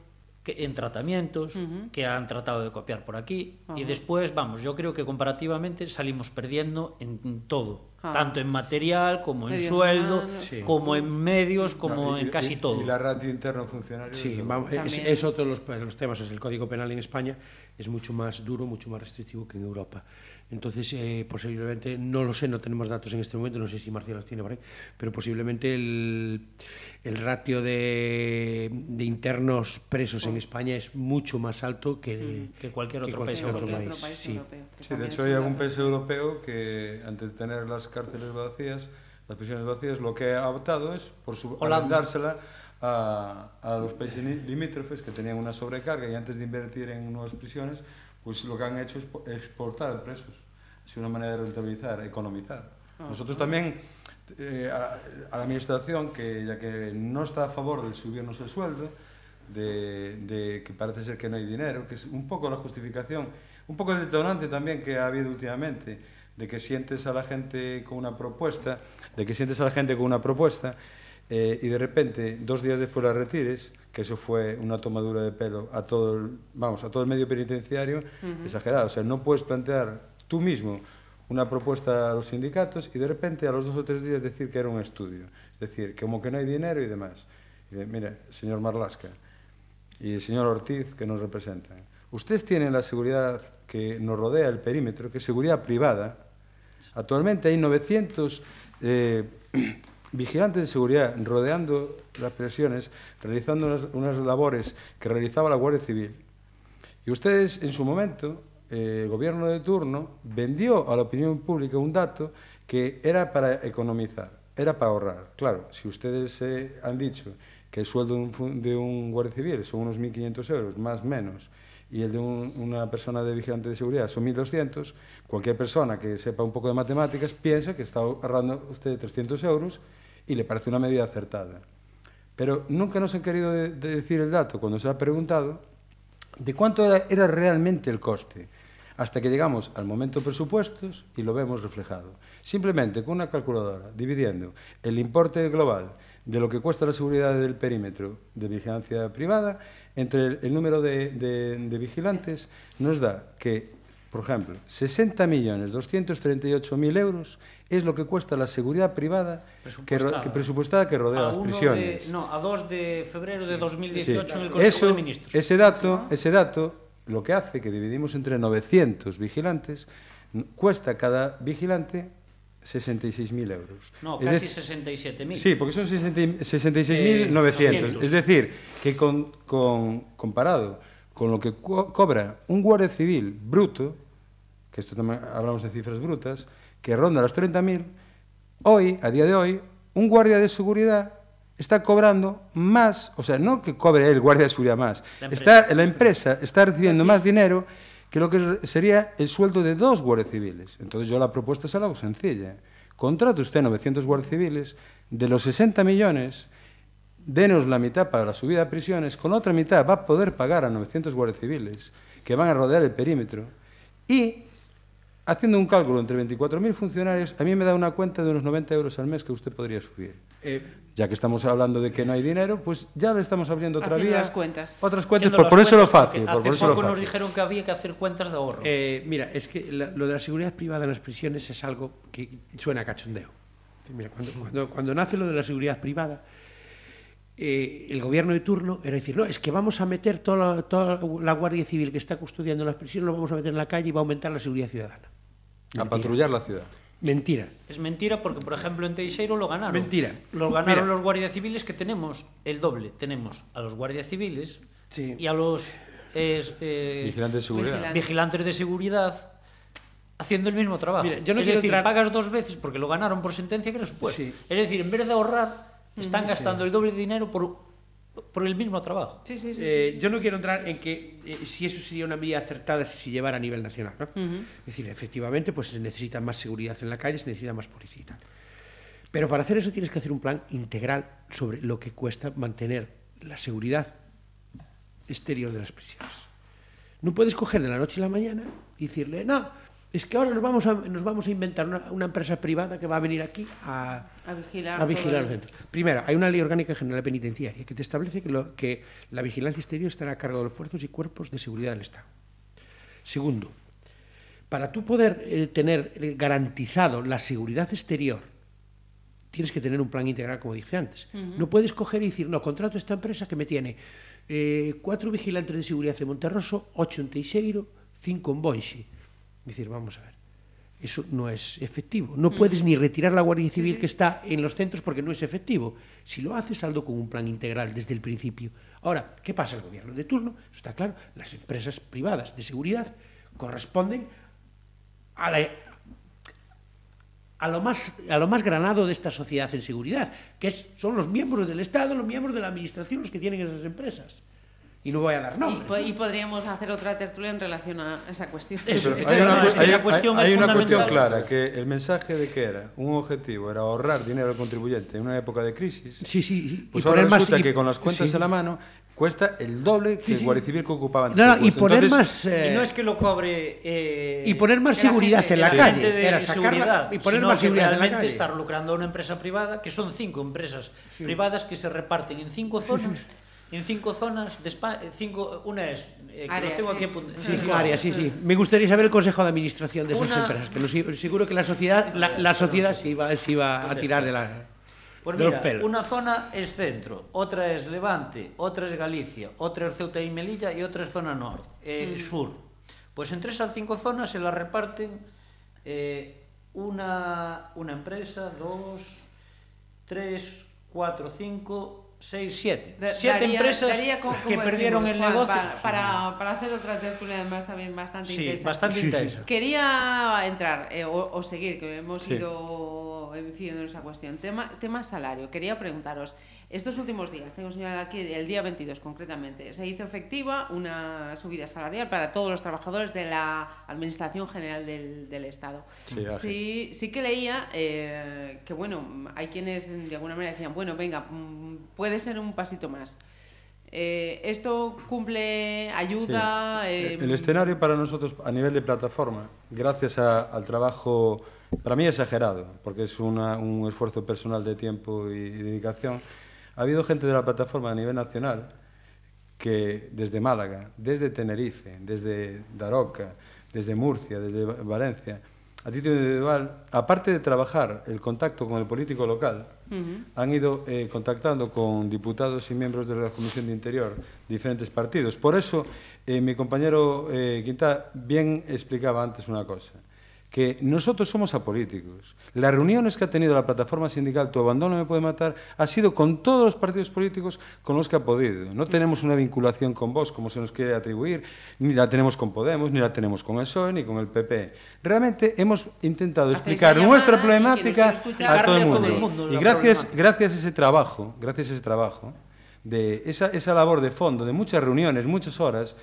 que en tratamientos, uh -huh. que han tratado de copiar por aquí. Uh -huh. Y después, vamos, yo creo que comparativamente salimos perdiendo en todo. Tanto en material, como en medios sueldo, sí. como en medios, como no, y, en casi y, todo. Y la ratio interno funcionario. Sí, vamos, es, es, otro de los, los temas. Es el Código Penal en España es mucho más duro, mucho más restrictivo que en Europa. Entonces, eh, posiblemente, no lo sé, no tenemos datos en este momento, no sé si Marcial los tiene por ahí, pero posiblemente el, el ratio de, de, internos presos en España es mucho más alto que, mm. que cualquier otro, que país, otro europeo. país. país sí. europeo. Sí, de hecho hay algún país europeo que antes de tener las cárceles vacías, las prisiones vacías, lo que ha optado es por su, dársela a, a los países limítrofes que tenían una sobrecarga y antes de invertir en nuevas prisiones, pues lo que han hecho es exportar presos. Es una manera de rentabilizar, economizar. Ah, Nosotros ah. también, eh, a, a, la administración, que ya que no está a favor de subirnos el sueldo, de, de, que parece ser que no hay dinero, que es un poco la justificación, un poco el detonante también que ha habido últimamente, de que sientes a la gente con una propuesta, de que sientes a la gente con una propuesta eh, y de repente, dos días después la retires, que eso fue una tomadura de pelo a todo el, vamos, a todo el medio penitenciario uh -huh. exagerado. O sea, no puedes plantear tú mismo una propuesta a los sindicatos y de repente a los dos o tres días decir que era un estudio. Es decir, que como que no hay dinero y demás. Y de, mire, señor Marlasca y el señor Ortiz que nos representan, ustedes tienen la seguridad que nos rodea el perímetro, que es seguridad privada. Actualmente hay 900 eh, vigilantes de seguridad rodeando las prisiones, realizando unas, labores que realizaba la Guardia Civil. Y ustedes, en su momento, el gobierno de turno vendió a la opinión pública un dato que era para economizar, era para ahorrar. Claro, si ustedes eh, han dicho que el sueldo de un, guardia civil son unos 1.500 euros, más o menos, y el de un, una persona de vigilante de seguridad son 1.200, cualquier persona que sepa un poco de matemáticas piensa que está ahorrando usted 300 euros y le parece una medida acertada. Pero nunca nos han querido de, de decir el dato cuando se ha preguntado de cuánto era, realmente el coste, hasta que llegamos al momento presupuestos y lo vemos reflejado. Simplemente con una calculadora, dividiendo el importe global de lo que cuesta la seguridad del perímetro de vigilancia privada entre el, número de, de, de vigilantes, nos da que por ejemplo, 60.238.000 euros es lo que cuesta la seguridad privada presupuestada que, que, presupuestada que rodea a las prisiones. De, no, a 2 de febrero sí. de 2018 sí. en el Consejo Eso, de Ministros. Ese dato, ese dato lo que hace que dividimos entre 900 vigilantes, cuesta cada vigilante 66.000 euros. No, es casi 67.000. Sí, porque son 66.900. Eh, es decir, que con, con, comparado con lo que co cobra un guardia civil bruto, que esto también hablamos de cifras brutas, que ronda los 30.000, hoy, a día de hoy, un guardia de seguridad está cobrando más, o sea, no que cobre el guardia de seguridad más, la está, la empresa está recibiendo más dinero que lo que sería el sueldo de dos guardias civiles. Entonces yo la propuesta es algo sencilla. Contrate usted 900 guardias civiles, de los 60 millones, denos la mitad para la subida a prisiones, con otra mitad va a poder pagar a 900 guardias civiles que van a rodear el perímetro y haciendo un cálculo entre 24.000 funcionarios, a mí me da una cuenta de unos 90 euros al mes que usted podría subir. Eh, ya que estamos hablando de que no hay dinero, pues ya le estamos abriendo otra vía. las cuentas. Otras cuentas, por, por eso lo fácil. Por, hace por eso poco lo nos dijeron que había que hacer cuentas de ahorro. Eh, mira, es que la, lo de la seguridad privada en las prisiones es algo que suena a cachondeo. Mira, cuando, cuando, cuando nace lo de la seguridad privada, eh, el gobierno de turno era decir, no, es que vamos a meter toda la, toda la Guardia Civil que está custodiando las prisiones, lo vamos a meter en la calle y va a aumentar la seguridad ciudadana. A patrullar la ciudad. Mentira. Es mentira porque, por ejemplo, en Teixeiro lo ganaron. Mentira. Lo ganaron Mira. los guardias civiles que tenemos el doble. Tenemos a los guardias civiles Sí. y a los es, eh, Vigilantes de seguridad. Vigilantes. vigilantes de seguridad haciendo el mismo trabajo. Mira, yo no es quiero decir, entrar- pagas dos veces porque lo ganaron por sentencia que era supuesto. Sí. Es decir, en vez de ahorrar, están gastando el doble de dinero por, por el mismo trabajo. Sí, sí, sí. Eh, yo no quiero entrar en que eh, si eso sería una medida acertada si se llevara a nivel nacional. ¿no? Es decir, efectivamente, pues se necesita más seguridad en la calle, se necesita más policía y tal. Pero para hacer eso tienes que hacer un plan integral sobre lo que cuesta mantener la seguridad exterior de las prisiones. No puedes coger de la noche a la mañana y decirle, no, es que ahora nos vamos a, nos vamos a inventar una, una empresa privada que va a venir aquí a, A vigilar a vigilar todo los el- centros. Primero, hay una ley orgánica general penitenciaria que te establece que, lo- que la vigilancia exterior estará a cargo de los fuerzas y cuerpos de seguridad del Estado. Segundo, para tú poder eh, tener eh, garantizado la seguridad exterior, tienes que tener un plan integral, como dije antes. No puedes coger y decir, no, contrato esta empresa que me tiene eh, cuatro vigilantes de seguridad en Monterroso, ocho en Teixeiro, cinco en Bonxi. Es decir, vamos a ver, eso no es efectivo. No puedes ni retirar la Guardia Civil que está en los centros porque no es efectivo. Si lo haces, hazlo con un plan integral desde el principio. Ahora, ¿qué pasa? El gobierno de turno, eso está claro, las empresas privadas de seguridad corresponden a la, a lo más a lo más granado de esta sociedad en seguridad, que es, son los miembros del Estado, los miembros de la administración los que tienen esas empresas. y no voy a dar nombres. Y, po y podríamos hacer otra tertulia en relación a esa cuestión. Eso, hay una, hay, hay, cuestión, hay una cuestión clara, que el mensaje de que era un objetivo era ahorrar dinero al contribuyente en una época de crisis, sí, sí, pues y ahora poner resulta más, y, que con las cuentas sí. en la mano cuesta el doble que el Guardia Civil que ocupaba antes. No, no, y poner Entonces, más... Eh, y no es que lo cobre... Eh, y poner más seguridad gente, en la calle. Era sacarla, y poner más seguridad realmente en la calle. estar lucrando a una empresa privada, que son cinco empresas privadas que se reparten en cinco zonas En cinco zonas de España, cinco, una es eh, que lo Áreas, tengo sí. aquí apuntado. Sí, sí, área, sí, sí. Me gustaría saber el consejo de administración de esas Una- empresas, que si- seguro que la sociedad, la, la sociedad se iba, se iba a tirar de la Pues de los mira, pelos. una zona es centro, otra es Levante, otra es Galicia, otra es Ceuta y Melilla y otra es zona norte, eh, sur. Pues entre esas cinco zonas se las reparten eh, una, una empresa, dos, tres, cuatro, cinco, seis, siete. Siete daría- empresas daría co- que como perdieron decimos, el Juan, negocio. Para, para, para hacer otra tertulia además también bastante Sí, intensa. bastante intensa. Quería entrar eh, o, o seguir, que hemos Sí. ido incidiendo en esa cuestión. Tema, tema salario. Quería preguntaros, estos últimos días, tengo señalado aquí, el día 22 concretamente, se hizo efectiva una subida salarial para todos los trabajadores de la Administración General del, del Estado. Sí, sí, sí que leía eh, que, bueno, hay quienes de alguna manera decían, bueno, venga, mm, puede ser un pasito más. Eh, ¿Esto cumple, ayuda? Sí. eh, El escenario para nosotros a nivel de plataforma, gracias a- al trabajo, para mí exagerado, porque es una, un esfuerzo personal de tiempo y, y dedicación. Ha habido gente de la plataforma a nivel nacional que desde Málaga, desde Tenerife, desde Daroca, desde Murcia, desde Valencia, a título individual, aparte de trabajar el contacto con el político local, uh -huh. han ido eh, contactando con diputados y miembros de la Comisión de Interior de diferentes partidos. Por eso, eh, mi compañero eh, Quintá bien explicaba antes una cosa. Que nosotros somos apolíticos. Las reuniones que ha tenido la plataforma sindical Tu abandono me puede matar ha sido con todos los partidos políticos con los que ha podido. No tenemos una vinculación con vos como se nos quiere atribuir, ni la tenemos con Podemos, ni la tenemos con el PSOE, ni con el PP. Realmente hemos intentado explicar nuestra problemática a todo el mundo. el mundo Y gracias, gracias a ese trabajo, gracias a ese trabajo, de esa, esa labor de fondo, de muchas reuniones, muchas horas,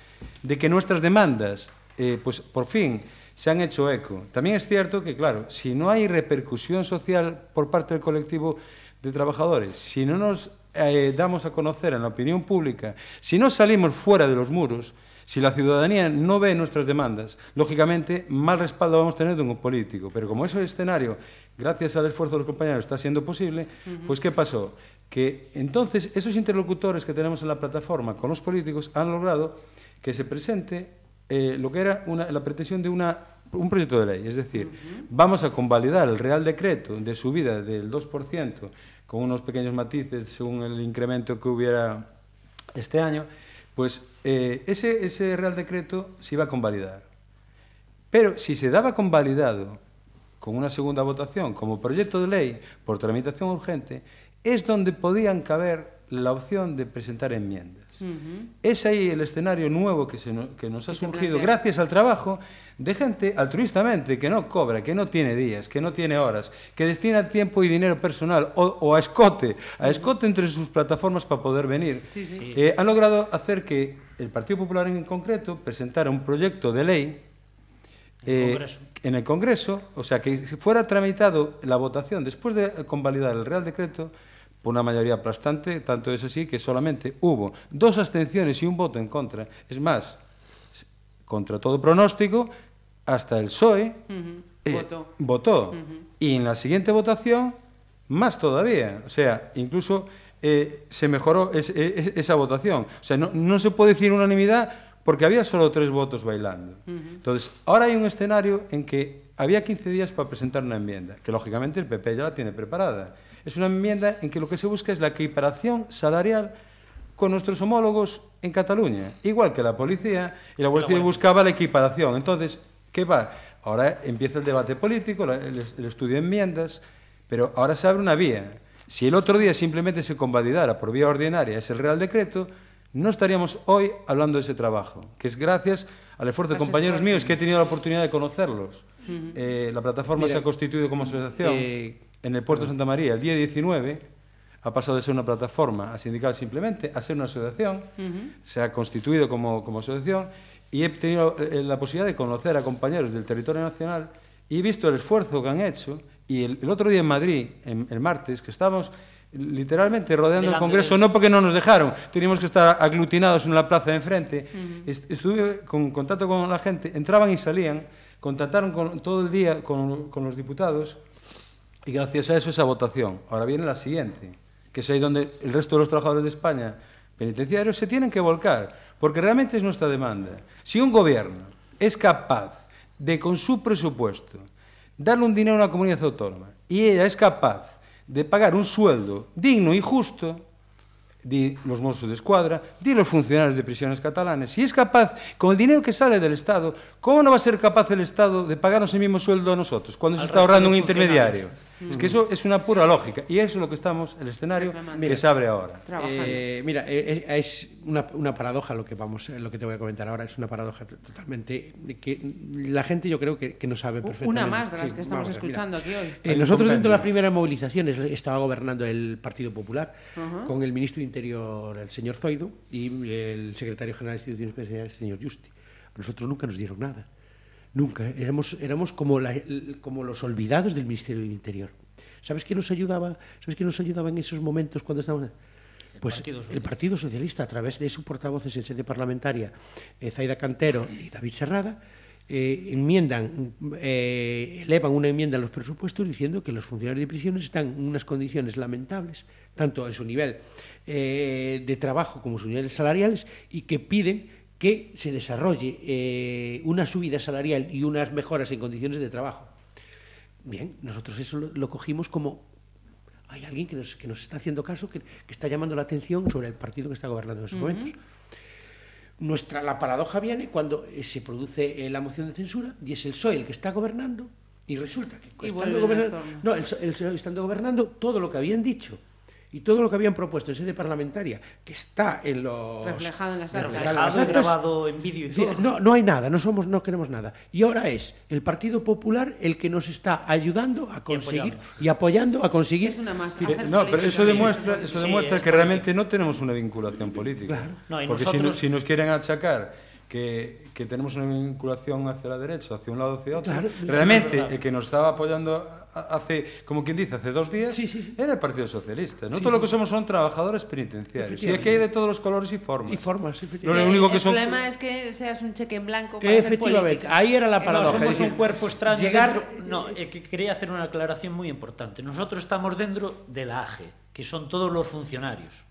de que nuestras demandas, eh, pues por fin, se han hecho eco. También es cierto que, claro, si no hay repercusión social por parte del colectivo de trabajadores, si no nos eh, damos a conocer en la opinión pública, si no salimos fuera de los muros, si la ciudadanía no ve nuestras demandas, lógicamente mal respaldo vamos a tener de un político. Pero como ese escenario, gracias al esfuerzo de los compañeros, está siendo posible, pues ¿qué pasó? Que entonces esos interlocutores que tenemos en la plataforma con los políticos han logrado que se presente eh, lo que era una- la pretensión de una, un proyecto de ley. Es decir, vamos a convalidar el Real Decreto de subida del 2% con unos pequeños matices según el incremento que hubiera este año, pues eh, ese, ese Real Decreto se iba a convalidar. Pero si se daba convalidado con una segunda votación como proyecto de ley por tramitación urgente, es donde podían caber la opción de presentar enmiendas. Es ahí el escenario nuevo que, se no- que nos ha surgido plantea. gracias al trabajo de gente altruistamente que no cobra, que no tiene días, que no tiene horas, que destina tiempo y dinero personal o, o a escote, a escote entre sus plataformas para poder venir. Sí, sí. Eh, han logrado hacer que el Partido Popular en concreto presentara un proyecto de ley En el eh, Congreso. en el Congreso, o sea, que fuera tramitado la votación después de convalidar el Real Decreto por una mayoría aplastante, tanto es así que solamente hubo dos abstenciones y un voto en contra. Es más, contra todo pronóstico, hasta el PSOE eh, Votó. votó. Y en la siguiente votación, más todavía. O sea, incluso eh, se mejoró es- es- esa votación. O sea, no, no se puede decir unanimidad porque había solo tres votos bailando. Entonces, ahora hay un escenario en que había 15 días para presentar una enmienda, que lógicamente el PP ya la tiene preparada. Es una enmienda en que lo que se busca es la equiparación salarial con nuestros homólogos en Cataluña, igual que la policía, y la Guardia Civil buscaba la equiparación. Entonces, ¿qué va? Ahora empieza el debate político, el, estudio de enmiendas, pero ahora se abre una vía. Si el otro día simplemente se convalidara por vía ordinaria ese Real Decreto, no estaríamos hoy hablando de ese trabajo, que es gracias al esfuerzo de compañeros míos que he tenido la oportunidad de conocerlos. Eh, la plataforma Mira, se ha constituido como asociación. Eh, en el puerto de Santa María el día 19 ha pasado de ser una plataforma a sindical simplemente a ser una asociación, se ha constituido como, como asociación y he tenido eh, la posibilidad de conocer a compañeros del territorio nacional y he visto el esfuerzo que han hecho y el, el otro día en Madrid, en- el martes, que estábamos literalmente rodeando el Delante Congreso, del- no porque no nos dejaron, teníamos que estar aglutinados en la plaza de enfrente, Est- estuve con contacto con la gente, entraban y salían, contactaron con, todo el día con, con los diputados y gracias a eso esa votación. Ahora viene la siguiente, que es ahí donde el resto de los trabajadores de España penitenciarios se tienen que volcar, porque realmente es nuestra demanda. Si un gobierno es capaz de, con su presupuesto, darle un dinero a una comunidad autónoma y ella es capaz de pagar un sueldo digno y justo, di los Mossos de Escuadra, di los funcionarios de prisiones catalanes, si es capaz, con el dinero que sale del Estado, ¿cómo no va a ser capaz el Estado de pagarnos el mismo sueldo a nosotros cuando se está ahorrando un intermediario? Es que eso es una pura lógica y eso es lo que estamos, el escenario que se abre ahora. Eh, mira, eh, eh, es una, una paradoja lo que vamos, eh, lo que te voy a comentar ahora. Es una paradoja totalmente que la gente yo creo que, que no sabe perfectamente. Una más de las Sí, que estamos vamos mira. escuchando aquí hoy. Eh, nosotros dentro de las primeras movilizaciones estaba gobernando el Partido Popular con el ministro de Interior, el señor Zoido, y el secretario general de Instituciones Penitenciarias, el señor Justi. Nosotros nunca nos dieron nada. Nunca. Éramos, éramos como, la- como los olvidados del Ministerio del Interior. ¿Sabes quién nos ayudaba? ¿Sabes quién nos ayudaba en esos momentos cuando estábamos? Pues Partido el. Partido Socialista, a través de sus portavoces en sede parlamentaria, eh, Zaida Cantero y David Serrada, eh, enmiendan, eh, elevan una enmienda a los presupuestos diciendo que los funcionarios de prisiones están en unas condiciones lamentables, tanto en su nivel eh, de trabajo como en sus niveles salariales, y que piden que se desarrolle eh, una subida salarial y unas mejoras en condiciones de trabajo. Bien, nosotros eso lo, lo cogimos como hay alguien que nos, que nos está haciendo caso, que, que está llamando la atención sobre el partido que está gobernando en esos momentos. Nuestra, la paradoja viene cuando eh, se produce eh, la moción de censura y es el PSOE el que está gobernando y resulta que Y estando gobernando, no, el, PSOE el PSOE estando gobernando todo lo que habían dicho y todo lo que habían propuesto en sede parlamentaria que está en los Reflejado en las actas. reflejado grabado en vídeo y todo. No, no hay nada, no somos, no queremos nada. Y ahora es el Partido Popular el que nos está ayudando a conseguir apoyando. y apoyando a conseguir. Es una más. Eh, No, pero eso demuestra, eso Sí, demuestra es que realmente no tenemos una vinculación política. No, y Porque si, nosotros- no- si nos quieren achacar que, que tenemos una vinculación hacia la derecha, hacia un lado o hacia otro, Claro, realmente el que nos estaba apoyando hace, como quien dice, hace dos días, Sí, sí, sí. era el Partido Socialista. No Sí, todo lo que somos son trabajadores penitenciarios. Y aquí hay de todos los colores y formas. Y formas, Lo efectivamente. único que el son- problema es que seas un cheque en blanco para Efectivamente, ahí era la Eso No, paradoja. somos decir, un cuerpo extraño llegar- dentro- No, que quería hacer unha aclaración moi importante. Nosotros estamos dentro de la AGE, que son todos los funcionarios.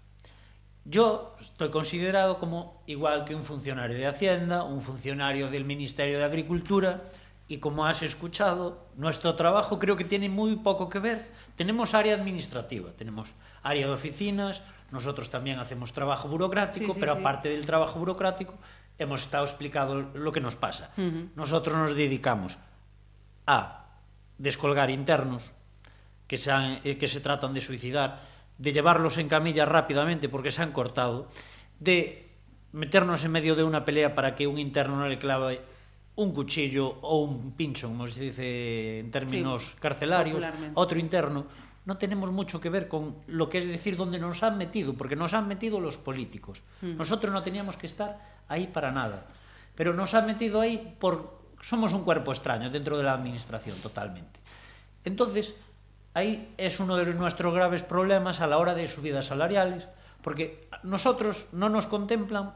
Yo estoy considerado como igual que un funcionario de Hacienda, un funcionario del Ministerio de Agricultura, y como has escuchado, nuestro trabajo creo que tiene muy poco que ver. Tenemos área administrativa, tenemos área de oficinas, nosotros también hacemos trabajo burocrático, Sí, sí, pero sí. aparte del trabajo burocrático, hemos estado explicado lo que nos pasa. Nosotros nos dedicamos a descolgar internos que se, han, eh, que se tratan de suicidar, de llevarlos en camilla rápidamente porque se han cortado, de meternos en medio de una pelea para que un interno no le clave un cuchillo o un pincho, como se dice en términos Sí, carcelarios, otro interno, no tenemos mucho que ver con lo que es decir donde nos han metido, porque nos han metido los políticos. Nosotros no teníamos que estar ahí para nada, pero nos han metido ahí por somos un cuerpo extraño dentro de la administración totalmente. Entonces, ahí es uno de nuestros graves problemas a la hora de subidas salariales, porque nosotros no nos contemplan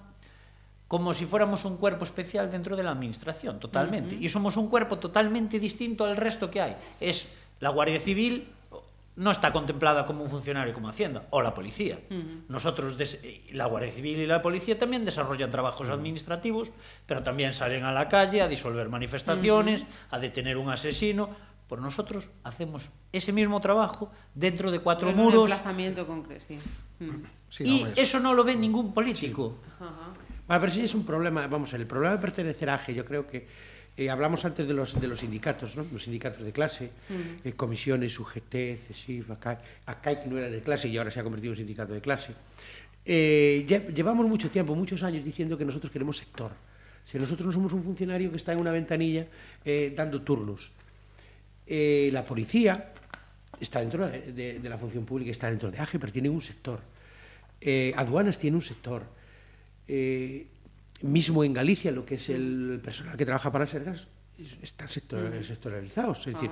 como si fuéramos un cuerpo especial dentro de la administración, totalmente. Y somos un cuerpo totalmente distinto al resto que hay. Es la Guardia Civil no está contemplada como un funcionario como Hacienda o la policía. Nosotros, des- la Guardia Civil y la policía también desarrollan trabajos administrativos, pero también salen a la calle a disolver manifestaciones, a detener un asesino. Por nosotros hacemos ese mismo trabajo dentro de cuatro un muros concreto, sí. Sí, y eso no lo ve ningún político. Ajá. Bueno, pero sí es un problema, vamos a ver, el problema de pertenecer a AGE, yo creo que eh, hablamos antes de los, de los sindicatos, ¿no? Los sindicatos de clase, eh, comisiones, UGT, CESIF, ACAI, ACAI que no era de clase y ahora se ha convertido en sindicato de clase. Eh, lle- llevamos mucho tiempo, muchos años diciendo que nosotros queremos sector. Si nosotros no somos un funcionario que está en una ventanilla eh, dando turnos. La policía está dentro de, de- de la función pública, está dentro de AGE, pero tiene un sector. Aduanas tiene un sector. Eh, mismo en Galicia, lo que es el personal que trabaja para Sergas, es- están sector- sectoralizados. Es decir,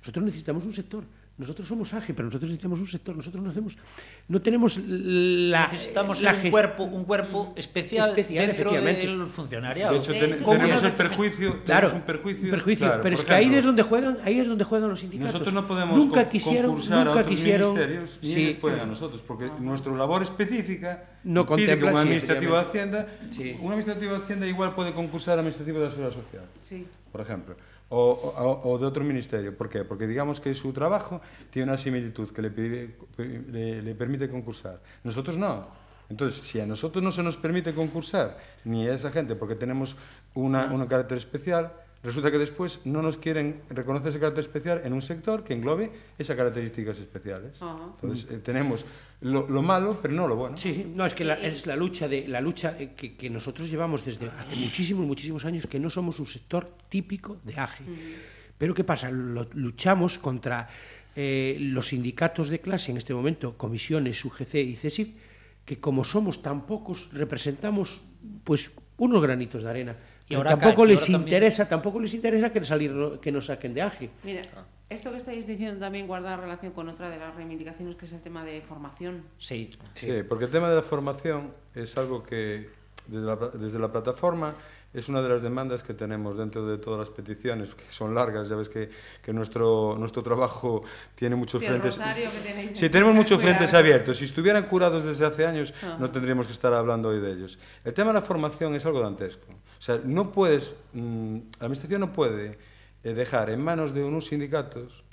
nosotros necesitamos un sector. Nosotros somos AGE, pero nosotros necesitamos un sector. Nosotros no hacemos, no tenemos la Necesitamos la un cuerpo, un cuerpo especial, Especial, dentro del funcionariado. De hecho, De ten- hecho, tenemos el perjuicio, Claro, tenemos un perjuicio, perjuicio, claro, pero es que ahí es donde juegan, ahí es donde juegan los sindicatos. Nosotros no podemos nunca quisieron, concursar nunca a otros quisieron, ministerios ni sí, ellos pueden a nosotros, porque nuestra labor específica No pide que un sí, administrativo de. Hacienda, Sí. un administrativo de Hacienda igual puede concursar al administrativo de la Seguridad Social, Sí. por ejemplo, o, de otro ministerio. ¿Por qué? Porque digamos que su trabajo tiene una similitud que le, permite concursar. Nosotros no. Entonces, si a nosotros no se nos permite concursar, ni a esa gente, porque tenemos un carácter especial, resulta que después no nos quieren reconocer ese carácter especial en un sector que englobe esas características especiales. Entonces, eh, tenemos lo, lo malo, pero no lo bueno. Sí, sí, no, es que la, es la lucha, de, la lucha eh, que, que nosotros llevamos desde hace muchísimos, muchísimos años, que no somos un sector típico de AGE. Pero ¿qué pasa? Lo- luchamos contra eh, los sindicatos de clase, en este momento, comisiones, UGC y CESIF, que como somos tan pocos, representamos pues unos granitos de arena. Y Pero ahora tampoco cae, les ahora también- interesa, tampoco les interesa que, salir, que nos saquen de AGE. Mira, esto que estáis diciendo también guarda relación con otra de las reivindicaciones, que es el tema de formación. Sí. Sí, porque el tema de la formación es algo que desde la, pla- desde la plataforma es una de las demandas que tenemos dentro de todas las peticiones, que son largas, ya ves que, que nuestro, nuestro trabajo tiene muchos Sí, el frentes. tenéis Sí, tenemos muchos frentes abiertos. Si estuvieran curados desde hace años, no tendríamos que estar hablando hoy de ellos. El tema de la formación es algo dantesco. O sea, no puedes, mm, la administración no puede eh, dejar en manos de unos sindicatos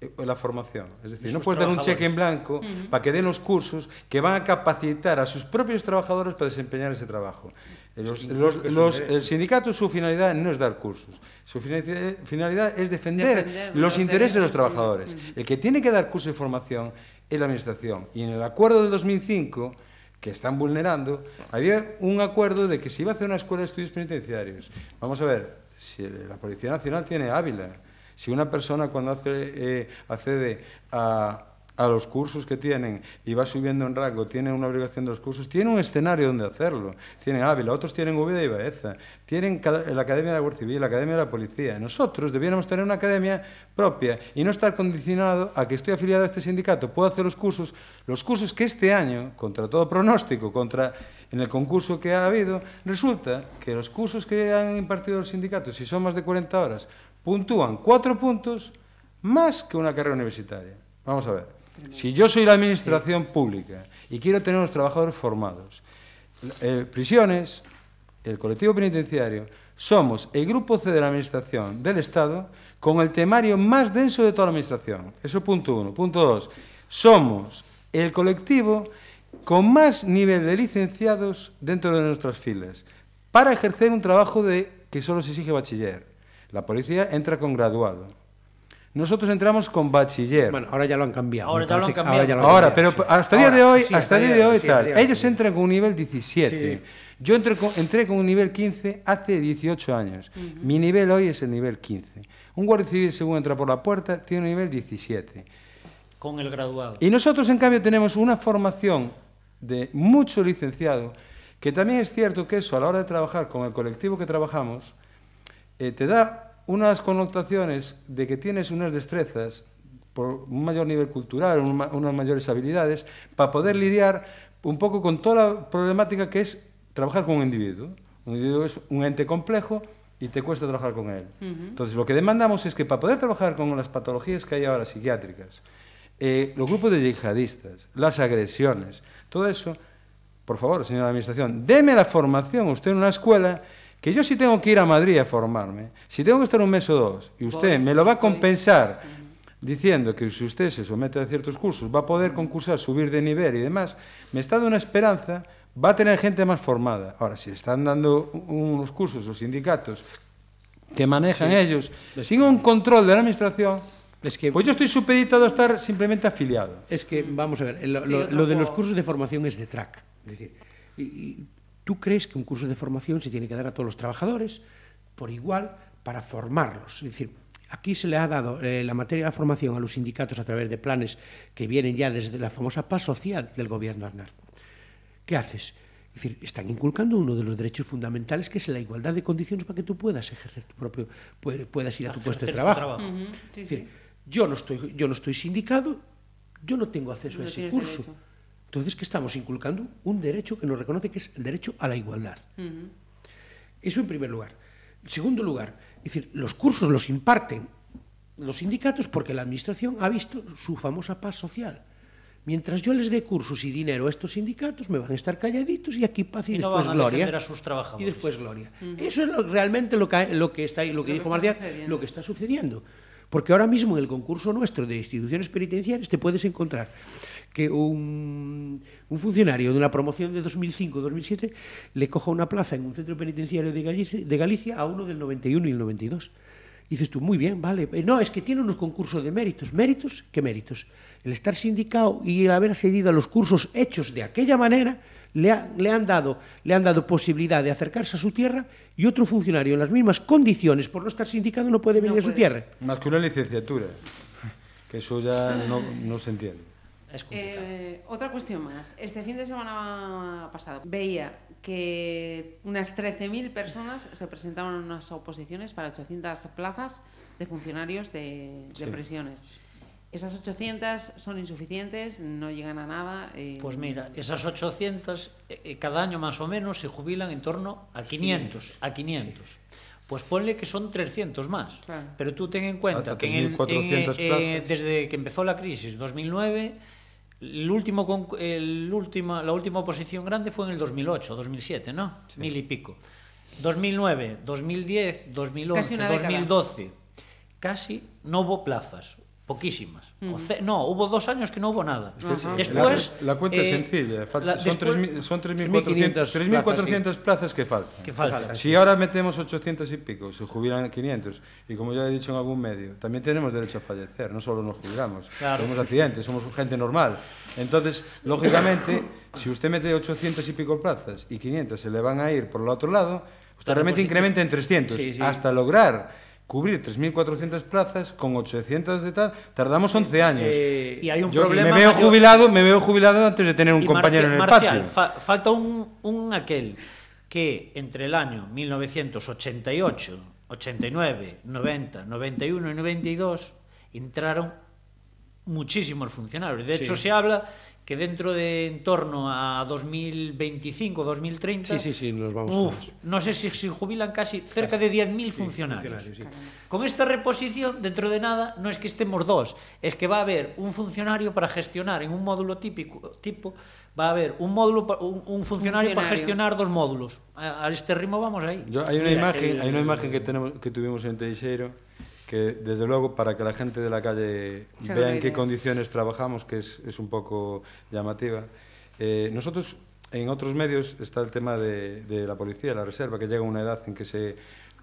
eh, la formación. Es decir, De no puedes dar un cheque en trabajadores. blanco para que den los cursos que van a capacitar a sus propios trabajadores para desempeñar ese trabajo. Eh, Los, los- los- el sindicato, su finalidad no es dar cursos. Su finalidad, es defender, Defender los los intereses de los derechos, sí. trabajadores. El que tiene que dar cursos de formación es la Administración. Y en el acuerdo del 2005, que están vulnerando, había un acuerdo de que se iba a hacer una escuela de estudios penitenciarios. Vamos a ver, si la Policía Nacional tiene Ávila, si una persona cuando hace, eh, accede a, a los cursos que tienen y va subiendo en rango, tiene una obligación de los cursos, tiene un escenario donde hacerlo. Tienen Ávila, otros tienen Úbeda y Baeza, tienen la Academia de la Guardia Civil, la Academia de la Policía. Nosotros debiéramos tener una academia propia y no estar condicionado a que estoy afiliado a este sindicato, puedo hacer los cursos, los cursos que este año, contra todo pronóstico, contra en el concurso que ha habido, resulta que los cursos que han impartido los sindicatos, si son más de 40 horas, puntúan cuatro puntos más que una carrera universitaria. Vamos a ver. Si yo soy la administración pública y quiero tener unos trabajadores formados, eh, prisiones, el colectivo penitenciario, somos el grupo C de la administración del Estado con el temario más denso de toda la administración. Eso punto uno. Punto dos. Somos el colectivo con más nivel de licenciados dentro de nuestras filas para ejercer un trabajo de, que solo se exige bachiller. La policía entra con graduado. Nosotros entramos con bachiller. Bueno, ahora ya lo han cambiado. Ahora ya lo han cambiado. ya lo han Ahora, cambiado, pero sí. hasta el día de Ahora, hoy, sí, hasta el día de hoy sí, tal, ellos entran con un nivel 17. Sí. Yo entré con, entré con un nivel 15 hace 18 años. Mi nivel hoy es el nivel 15. Un guardia civil, según entra por la puerta, tiene un nivel 17. con el graduado. Y nosotros, en cambio, tenemos una formación de mucho licenciado, que también es cierto que eso, a la hora de trabajar con el colectivo que trabajamos, eh, te da unas connotaciones de que tienes unas destrezas por un mayor nivel cultural, unas mayores habilidades, para poder lidiar un poco con toda la problemática que es trabajar con un individuo. Un individuo es un ente complejo y te cuesta trabajar con él. Entonces, lo que demandamos es que para poder trabajar con las patologías que hay ahora psiquiátricas, eh, los grupos de yihadistas, las agresiones, todo eso, por favor, señora Administración, deme la formación usted en una escuela que yo si tengo que ir a Madrid a formarme, si tengo que estar un mes o dos, y usted Voy, me lo va a estoy. compensar diciendo que si usted se somete a ciertos cursos va a poder concursar, subir de nivel y demás, me está dando una esperanza, va a tener gente más formada. Ahora, si están dando unos cursos los sindicatos que manejan ellos sin un control de la Administración, Es que, pues yo estoy supeditado a estar simplemente afiliado. es que, vamos a ver, lo, Sí, lo- otro lo de los cursos de formación es de track. Es decir, y- y ¿tú crees que un curso de formación se tiene que dar a todos los trabajadores por igual para formarlos? Es decir, aquí se le ha dado eh, la materia de la formación a los sindicatos a través de planes que vienen ya desde la famosa paz social del gobierno Aznar. ¿Qué haces? Es decir, están inculcando uno de los derechos fundamentales que es la igualdad de condiciones para que tú puedas ejercer tu propio, pu- puedas ir a tu puesto de trabajo. sí, Es decir, sí. yo no estoy, yo no estoy sindicado, yo no tengo acceso No a ese curso. derecho. Entonces, ¿qué estamos inculcando? Un derecho que nos reconoce que es el derecho a la igualdad. Eso en primer lugar. En segundo lugar, es decir, los cursos los imparten los sindicatos porque la Administración ha visto su famosa paz social. Mientras yo les dé cursos y dinero a estos sindicatos, me van a estar calladitos y aquí paz y, Y no después van a gloria. a sus trabajadores. Y después gloria. Eso es lo- realmente lo que, lo que está, lo que dijo Marcial, lo que está sucediendo. Porque ahora mismo en el concurso nuestro de instituciones penitenciarias te puedes encontrar que un, un funcionario de una promoción de 2005-2007 le coja una plaza en un centro penitenciario de Galicia, de Galicia a uno del 91 y el 92. Y dices tú, muy bien, vale. Eh, No, es que tiene unos concursos de méritos. ¿Méritos? ¿Qué méritos? El estar sindicado y el haber accedido a los cursos hechos de aquella manera le, ha- le, han dado, le han dado posibilidad de acercarse a su tierra y otro funcionario en las mismas condiciones por no estar sindicado no puede No venir a su puede. tierra. Más que una licenciatura, que eso ya no, no se entiende. Es. Eh, otra cuestión más. Este fin de semana pasado veía que unas 13.000 personas se presentaron en unas oposiciones para 800 plazas de funcionarios de, de Sí. prisiones. Esas 800 son insuficientes, no llegan a nada. eh, Pues mira, esas 800 eh, eh, cada año más o menos se jubilan en torno a 500, a 500. Pues ponle que son 300 más. Claro. Pero tú ten en cuenta A- a que en el- en, 3.400 eh, plazas. desde que empezó la crisis, 2009, el último, el última, la última oposición grande fue en el 2008, 2007, ¿no? Mil y pico. 2009, 2010, 2011, Casi una década. 2012, casi no hubo plazas, poquísimas. O ce- no, hubo dos años que no hubo nada. Ajá. Después, la, la cuenta eh, es sencilla. falta- la- son después- 3.000 son 3.500 3.400 3.400 plazas que faltan. que falta. Si ahora metemos 800 y pico, se jubilan 500, y como ya he dicho en algún medio, también tenemos derecho a fallecer, no solo nos jubilamos, Claro. tenemos accidentes, somos gente normal. Entonces, lógicamente, si usted mete 800 y pico plazas y 500 se le van a ir por el otro lado, usted realmente pues, incrementa en 300, sí, sí. hasta lograr cubrir 3.400 plazas con 800 de tal, tardamos 11 años. Eh, Y hay un Yo problema me veo mayor- jubilado, me veo jubilado antes de tener un Y compañero Marcial- en el Marcial, patio. fa- falta un, un aquel que entre el año 1988, 89, 90, 91 y 92 entraron muchísimos funcionarios. De hecho, Sí. se habla que dentro de en torno a 2025, 2030, sí, sí, sí, nos vamos uf, no sé si se jubilan casi cerca de 10.000 sí, funcionarios. funcionarios sí. Con esta reposición, dentro de nada, no es que estemos dos, es que va a haber un funcionario para gestionar en un módulo típico, tipo, va a haber un módulo un, un funcionario, funcionario, para gestionar dos módulos. A, a este ritmo vamos ahí. Yo, hay una Mira, imagen, el, hay una imagen que tenemos que tuvimos en Teixeiro que desde luego para que la gente de la calle Se vea en qué condiciones trabajamos, que es, es un poco llamativa. Eh, nosotros en otros medios está el tema de, de la policía, la reserva, que llega a una edad en que se,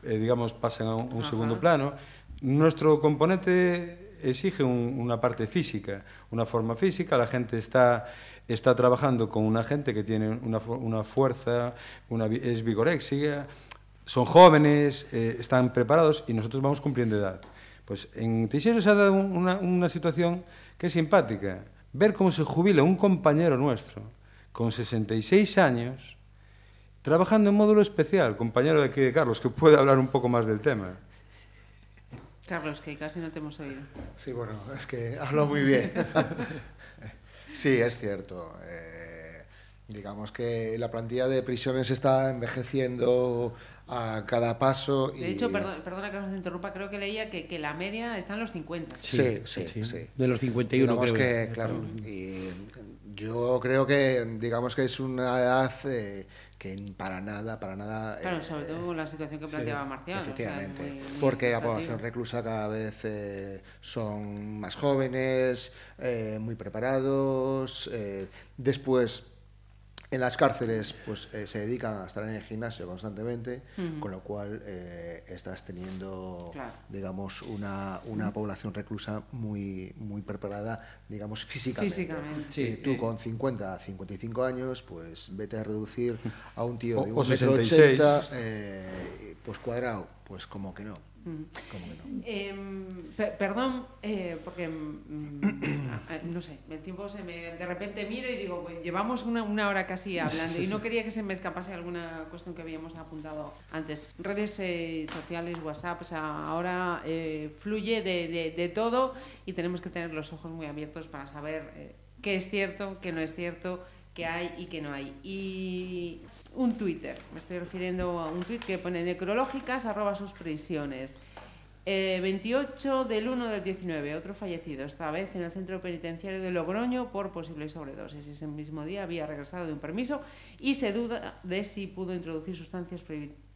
eh, digamos, pasan a un, un segundo plano. nuestro componente exige un, una parte física, una forma física, la gente está, está trabajando con una gente que tiene una, una fuerza, una, es vigoréxica, son jóvenes, eh, están preparados y nosotros vamos cumpliendo edad. Pues en Teixeira se ha dado una, una situación que es simpática. Ver cómo se jubila un compañero nuestro con 66 años trabajando en módulo especial, compañero de aquí de Carlos, que puede hablar un poco más del tema. Carlos, que casi no te hemos oído. Sí, bueno, es que hablo muy bien. sí, es cierto. Eh, digamos que la plantilla de prisiones está envejeciendo a cada paso. De hecho, perdona, perdona que nos interrumpa, creo que leía que, que, la media está en los 50. Sí, sí, sí. sí. De los 51 digamos creo. que, claro, y yo creo que, digamos que es una edad eh, que para nada, para nada... Claro, sobre todo con la situación que planteaba sí, Marcial. Efectivamente, o sea, muy, muy porque la población reclusa cada vez eh, son más jóvenes, eh, muy preparados, eh, después en las cárceles pues eh, se dedican a estar en el gimnasio constantemente, uh -huh. con lo cual eh, estás teniendo, claro. digamos, una, una uh -huh. población reclusa muy, muy preparada, digamos, físicamente. físicamente. Sí, eh, tú con 50, 55 años, pues vete a reducir a un tío de o, un metro ochenta, pues cuadrado, pues como que no. ¿Cómo que no? Eh, per perdón, eh, porque mm, no sé, el tiempo se me. De repente miro y digo, pues llevamos una, una, hora casi hablando y no quería que se me escapase alguna cuestión que habíamos apuntado antes. Redes eh, sociales, WhatsApp, o sea, ahora eh, fluye de, de, de, todo y tenemos que tener los ojos muy abiertos para saber eh, qué es cierto, qué no es cierto, qué hay y qué no hay. Y un Twitter, me estoy refiriendo a un tweet que pone necrológicas arroba sus prisiones. Eh, 28 del 1 del 19, otro fallecido, esta vez en el centro penitenciario de Logroño por posible sobredosis. Ese mismo día había regresado de un permiso y se duda de si pudo introducir sustancias prohibidas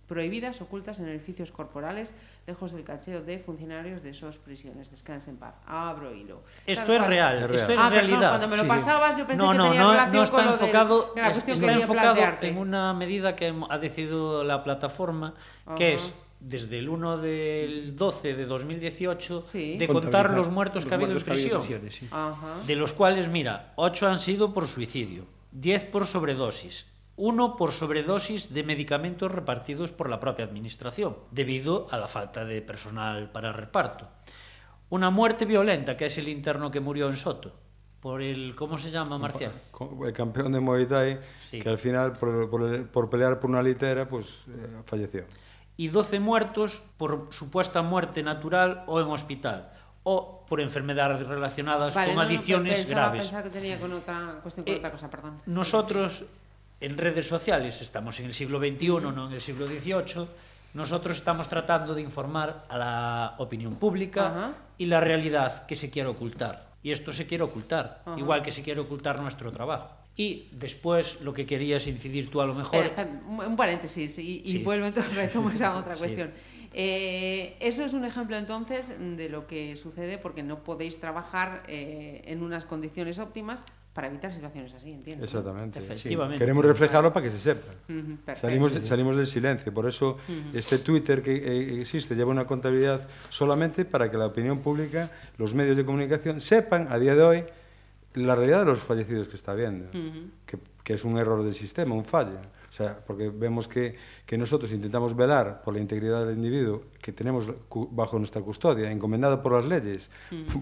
ocultas en edificios corporales lejos del cacheo de funcionarios de esos prisiones. Descansen en paz. Abro hilo. Esto es real, es real. esto es ah, realidad. Perdón, cuando me lo sí, pasabas yo pensé no, que no, tenía no, relación no está con lo enfocado, de, de la cuestión está que enfocado plantearte. en una medida que ha decidido la plataforma, que es desde el 1 del 12 de 2018 Sí. de contar los muertos que ha habido en prisión. sí. Ajá. de los cuales, mira, 8 han sido por suicidio, 10 por sobredosis, uno por sobredosis de medicamentos repartidos por la propia Administración, debido a la falta de personal para reparto. Una muerte violenta, que es el interno que murió en Soto, por el ¿cómo se llama Marcial? El campeón de Muay Thai sí. que al final por, por, por, pelear por una litera pues eh, falleció. Y 12 muertos por supuesta muerte natural o en hospital o por enfermedades relacionadas vale, con no, adicciones no, pensaba, graves. Pensaba que tenía con otra cuestión con eh, otra cosa, perdón. Nosotros sí, sí. En redes sociales, estamos en el siglo XXI, no en el siglo XVIII, nosotros estamos tratando de informar a la opinión pública Ajá. y la realidad que se quiere ocultar. Y esto se quiere ocultar, Ajá. igual que se quiere ocultar nuestro trabajo. Y después lo que querías incidir tú a lo mejor... Espera, espera, un paréntesis y, y Sí. vuelvo entonces, retomo esa otra Sí. cuestión. Eh, eso es un ejemplo entonces de lo que sucede porque no podéis trabajar eh, en unas condiciones óptimas para evitar situaciones así, entiendo. ¿no? Exactamente. sí. Efectivamente. Queremos reflejarlo para que se sepa. Salimos, salimos del silencio, por eso este Twitter que eh, existe lleva una contabilidad solamente para que la opinión pública, los medios de comunicación sepan a día de hoy la realidad de los fallecidos que está habiendo, que, que es un error del sistema, un fallo. O sea, porque vemos que, que nosotros intentamos velar por la integridad del individuo que tenemos bajo nuestra custodia, encomendado por las leyes,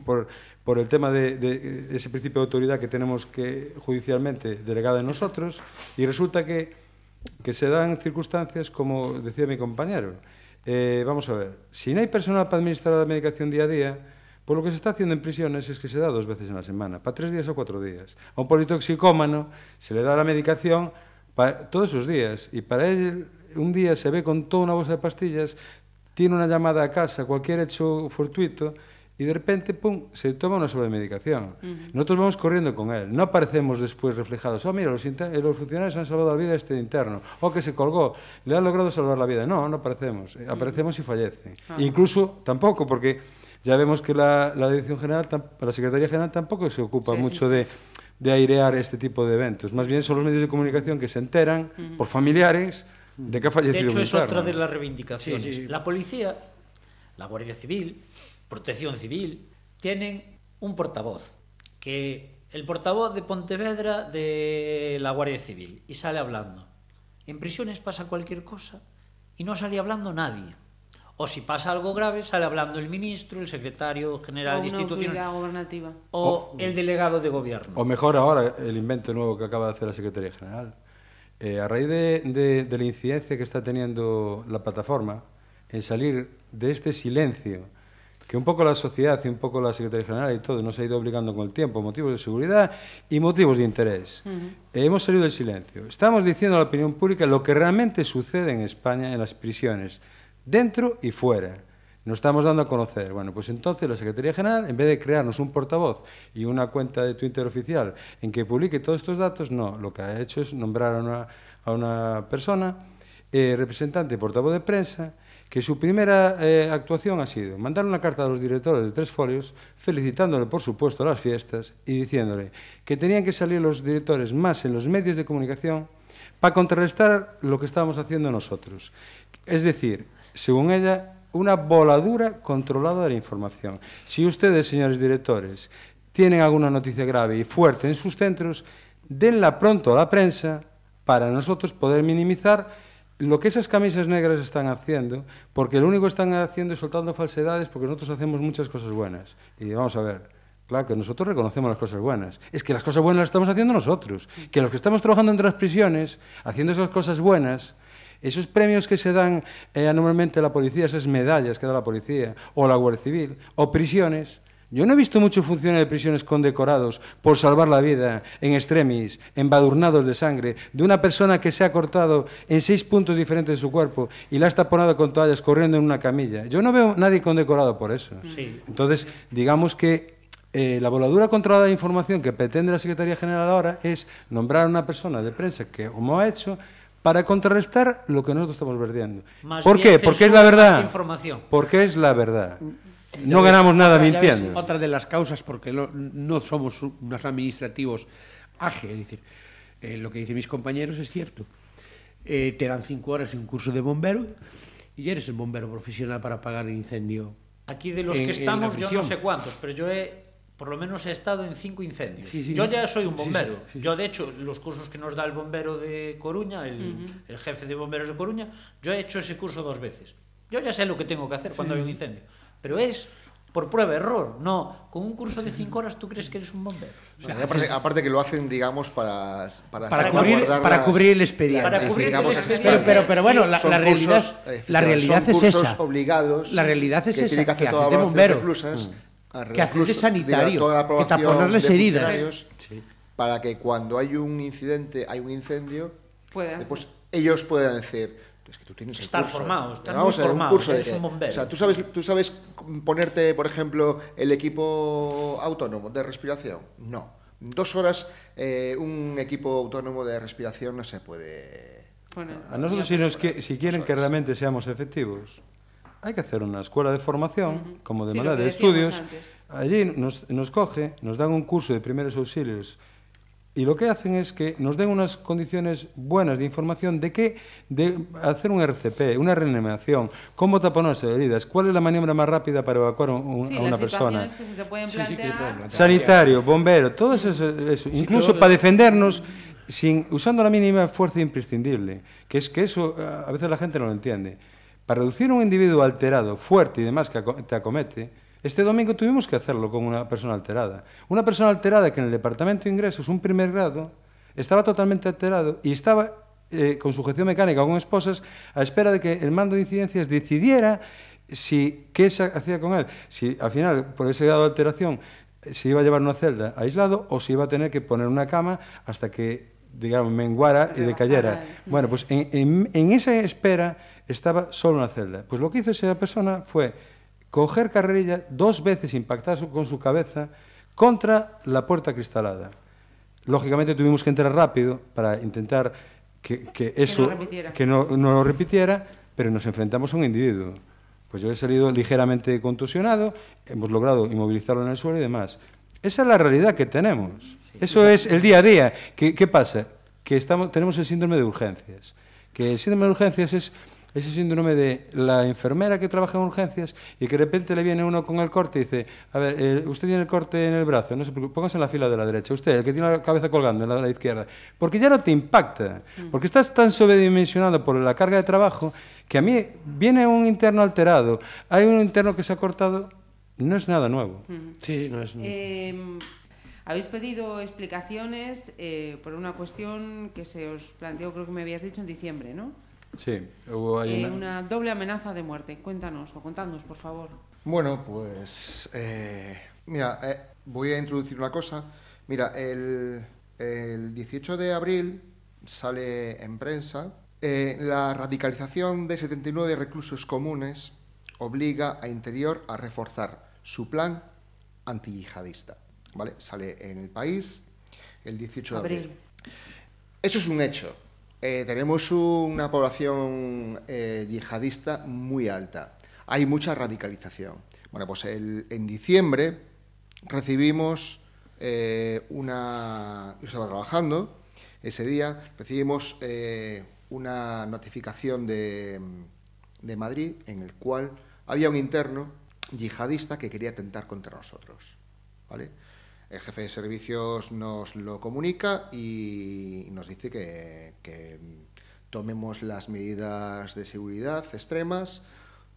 por, por el tema de, de, ese principio de autoridad que tenemos que judicialmente delegada en nosotros y resulta que, que se dan circunstancias como decía mi compañero. Eh, vamos a ver, si no hay personal para administrar la medicación día a día, pues lo que se está haciendo en prisiones es que se da dos veces en la semana, para tres días o cuatro días. A un politoxicómano se le da la medicación para todos esos días y para él un día se ve con toda una bolsa de pastillas, tiene una llamada a casa, cualquier hecho fortuito, e de repente, pum, se toma unha sobremedicación. Uh -huh. Nosotros vamos corriendo con él, no aparecemos despois reflejados, oh, mira, los, eh, los funcionarios han salvado a vida a este interno, o que se colgó, le han logrado salvar la vida. No, no aparecemos, eh, uh -huh. aparecemos y fallece. Uh -huh. incluso, tampoco, porque ya vemos que la, la Dirección General, la Secretaría General tampoco se ocupa sí, mucho sí. de de airear este tipo de eventos. Más bien son los medios de comunicación que se enteran uh -huh. por familiares de que ha fallecido De hecho, un es otra de las reivindicaciones. Sí, sí, sí. La policía, la Guardia Civil, Protección Civil, tienen un portavoz, que el portavoz de Pontevedra de la Guardia Civil, y sale hablando. En prisiones pasa cualquier cosa y no sale hablando nadie. O si pasa algo grave, sale hablando el ministro, el secretario general o de instituciones gobernativa. o el delegado de gobierno. O mejor ahora, el invento nuevo que acaba de hacer la Secretaría General. Eh, a raíz de, de- de la incidencia que está teniendo la plataforma en salir de este silencio que un poco la sociedad y un poco la Secretaría General y todo nos ha ido obligando con el tiempo, motivos de seguridad y motivos de interés. Eh, hemos salido del silencio. Estamos diciendo a la opinión pública lo que realmente sucede en España en las prisiones, dentro y fuera. Nos estamos dando a conocer. Bueno, pues entonces la Secretaría General, en vez de crearnos un portavoz y una cuenta de Twitter oficial en que publique todos estos datos, no, lo que ha hecho es nombrar a una, a una persona, eh, representante, portavoz de prensa, que su primera eh, actuación ha sido mandar una carta a los directores de Tres Folios, felicitándole, por supuesto, las fiestas y diciéndole que tenían que salir los directores más en los medios de comunicación para contrarrestar lo que estábamos haciendo nosotros. Es decir, según ella, una voladura controlada de la información. Si ustedes, señores directores, tienen alguna noticia grave y fuerte en sus centros, denla pronto a la prensa para nosotros poder minimizar lo que esas camisas negras están haciendo, porque lo único que están haciendo es soltando falsedades, porque nosotros hacemos muchas cosas buenas. Y vamos a ver, claro que nosotros reconocemos las cosas buenas. Es que las cosas buenas las estamos haciendo nosotros. Que los que estamos trabajando entre las prisiones, haciendo esas cosas buenas, esos premios que se dan eh, anualmente a la policía, esas medallas que da la policía, o la Guardia Civil, o prisiones, yo no he visto muchos funcionarios de prisiones condecorados por salvar la vida en extremis, embadurnados de sangre, de una persona que se ha cortado en seis puntos diferentes de su cuerpo y la ha taponado con toallas corriendo en una camilla. Yo no veo nadie condecorado por eso. Sí. Entonces, digamos que eh, la voladura controlada de información que pretende la Secretaría General ahora es nombrar a una persona de prensa que, como ha hecho, para contrarrestar lo que nosotros estamos vertiendo. Más ¿Por qué? Porque es la verdad. información. Porque es la verdad. No ganamos nada Otra, mintiendo. Otra de las causas, porque lo- no somos unos administrativos ágiles, es decir, eh, lo que dicen mis compañeros es cierto. Eh, te dan cinco horas en un curso de bombero y eres el bombero profesional para apagar el incendio. Aquí de los en- que estamos, yo no sé cuántos, pero yo he, por lo menos he estado en cinco incendios. Sí, sí. yo ya soy un bombero. sí, sí. Yo, de hecho, los cursos que nos da el bombero de Coruña, el, el jefe de bomberos de Coruña, yo he hecho ese curso dos veces. Yo ya sé lo que tengo que hacer cuando hay un incendio. Pero es por prueba error. No, con un curso de cinco horas tú crees que eres un bombero. Bueno, y aparte, aparte que lo hacen, digamos, para, para, Para cubrir, para cubrir el expediente. Para cubrir el digamos, expediente. Pero, pero, pero bueno, la, son la cursos, realidad, efectivamente, la realidad son es cursos esa. obligados La realidad es que esa, tiene que hacer que toda haces la de bombero. reclusas, a Que haces de sanitario, la que población taponar de heridas. funcionarios, para que cuando hay un incidente, hay un incendio, Puede eh, pues ellos puedan decir, es que tú tienes Estar curso". formado, estar Vamos muy un formado, curso de eres qué? un bombero. O sea, tú sabes, tú sabes ponerte, por ejemplo, el equipo autónomo de respiración. No. Dos horas eh, un equipo autónomo de respiración no se puede. Bueno, A nosotros, si, nos qui- si quieren que realmente seamos efectivos, hay que hacer una escuela de formación, como de Sí, manera que de estudios. antes. Allí nos, nos coge, nos dan un curso de primeros auxilios y lo que hacen es que nos den unas condiciones buenas de información de qué, de hacer un RCP, una reanimación, cómo taponarse heridas, cuál es la maniobra más rápida para evacuar un- un- sí, a una las persona. que se te pueden Sí, sí, plantear. Sanitario, bombero, todo eso, eso. incluso todo- para defendernos sin usando la mínima fuerza imprescindible, que es que eso eh, a veces la gente no lo entiende. Para reducir a un individuo alterado, fuerte y demás que te acomete, este domingo tuvimos que hacerlo con una persona alterada. Una persona alterada que en el departamento de ingresos, un primer grado, estaba totalmente alterado y estaba eh, con sujeción mecánica con esposas a espera de que el mando de incidencias decidiera si qué se hacía con él. Si al final, por ese grado de alteración, se iba a llevar una celda aislado o se iba a tener que poner una cama hasta que, digamos, menguara y decayera. Bueno, pues en, en- en esa espera estaba solo una celda. Pues lo que hizo esa persona fue coger carrerilla, dos veces impactar con su cabeza contra la puerta cristalada. Lógicamente tuvimos que entrar rápido para intentar que, que eso repitiera. que no, no lo repitiera, pero nos enfrentamos a un individuo. Pues yo he salido ligeramente contusionado, hemos logrado inmovilizarlo en el suelo y demás. Esa es la realidad que tenemos. Eso es el día a día. ¿Qué, qué pasa? Que estamos, tenemos el síndrome de urgencias. Que el síndrome de urgencias es ese síndrome de la enfermera que trabaja en urgencias y que de repente le viene uno con el corte y dice, a ver, eh, usted tiene el corte en el brazo, no se preocupe, póngase en la fila de la derecha, usted, el que tiene la cabeza colgando en la, la izquierda, porque ya no te impacta, porque estás tan sobredimensionado por la carga de trabajo que a mí viene un interno alterado, hay un interno que se ha cortado, no es nada nuevo. Sí, no es... Eh, habéis pedido explicaciones eh, por una cuestión que se os planteó, creo que me habías dicho en diciembre, ¿no? Sí, hubo ahí Eh, una... una doble amenaza de muerte. Cuéntanos o contadnos, por favor. Bueno, pues eh, mira, eh, voy a introducir una cosa. Mira, el, el 18 de abril sale en prensa eh, la radicalización de 79 reclusos comunes obliga a Interior a reforzar su plan antiyihadista. ¿Vale? Sale en el país el 18 de abril. Abril. Eso es un hecho. Eh, tenemos una población eh, yihadista muy alta. Hay mucha radicalización. Bueno, pues el- en diciembre recibimos eh, una... Yo estaba trabajando ese día, recibimos una notificación de, de Madrid en el cual había un interno yihadista que quería atentar contra nosotros. ¿vale? El jefe de servicios nos lo comunica y nos dice que, tomemos las medidas de seguridad extremas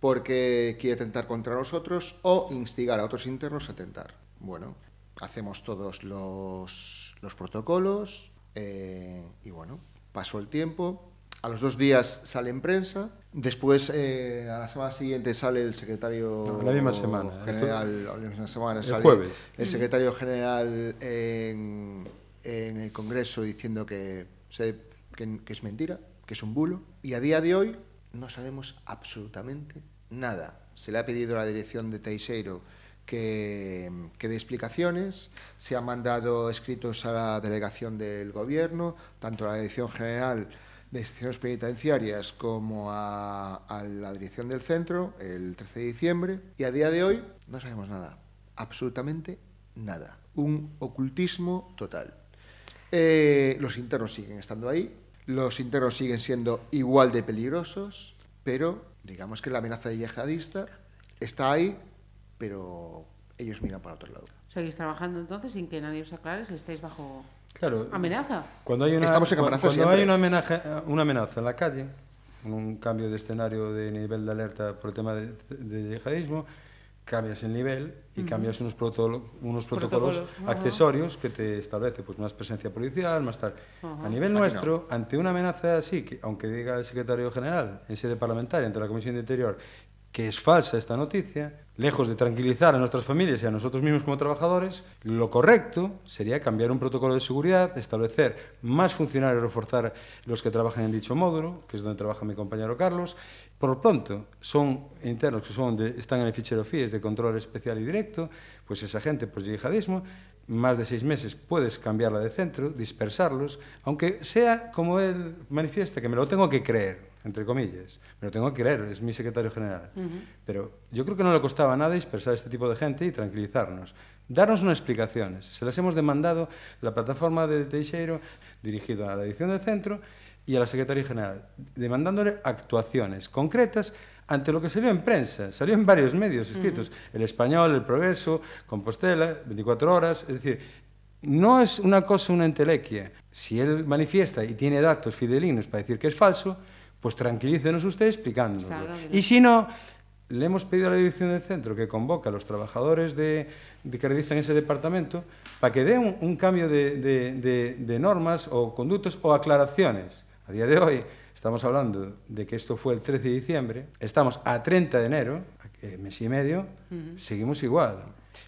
porque quiere atentar contra nosotros o instigar a otros internos a atentar. Bueno, hacemos todos los, los protocolos eh, y bueno, pasó el tiempo. A los dos días sale en prensa. Después, eh, a la semana siguiente, sale el secretario No, la misma semana. general. La misma semana El jueves. el secretario general en, en el Congreso diciendo que, se- que, que es mentira, que es un bulo. Y a día de hoy no sabemos absolutamente nada. Se le ha pedido a la dirección de Teixeiro que, que dé explicaciones, se han mandado escritos a la delegación del Gobierno, tanto a la Dirección General de Instituciones Penitenciarias como a, la dirección del centro el 13 de diciembre y a día de hoy no sabemos nada, absolutamente nada. Un ocultismo total. Eh, los internos siguen estando ahí, los internos siguen siendo igual de peligrosos, pero digamos que la amenaza de yihadista está ahí, pero ellos miran para otro lado. ¿Seguís trabajando entonces sin que nadie os aclare si estáis bajo Claro, amenaza? Cuando hay una, Estamos en amenaza cuando siempre. hay una amenaza, una amenaza en la calle, un cambio de escenario de nivel de alerta por el tema de, de yihadismo, cambias el nivel y cambias unos, protolo- unos protocolos, accesorios que te establece pues, más presencia policial, más tal. A nivel nuestro, ante una amenaza así, que aunque diga el secretario general en sede parlamentaria ante la Comisión de Interior que es falsa esta noticia, lejos de tranquilizar a nuestras familias y a nosotros mismos como trabajadores, lo correcto sería cambiar un protocolo de seguridad, establecer más funcionarios, reforzar los que trabajan en dicho módulo, que es donde trabaja mi compañero Carlos. Por lo pronto, son internos que son están en el fichero FIES de control especial y directo, pues esa gente por yihadismo, más de seis meses puedes cambiarla de centro, dispersarlos, aunque sea como él manifiesta, que me lo tengo que creer, entre comillas, me lo tengo que creer, es mi secretario general. Pero yo creo que no le costaba nada dispersar a este tipo de gente y tranquilizarnos. Darnos unas explicaciones. Se las hemos demandado la plataforma de Teixeiro, dirigido a la edición del centro, y a la Secretaría General, demandándole actuaciones concretas ante lo que salió en prensa. Salió en varios medios escritos. El Español, El Progreso, Compostela, 24 Horas. Es decir, no es una cosa, una entelequia. Si él manifiesta y tiene datos fidelinos para decir que es falso, pues tranquilícenos usted explicándonos. Y si no, le hemos pedido a la dirección del centro que convoque a los trabajadores de, de que realizan ese departamento para que dé un, un cambio de, de- de- de normas o conductos o aclaraciones. A día de hoy estamos hablando de que esto fue el 13 de diciembre, estamos a 30 de enero, eh, mes y medio, seguimos igual.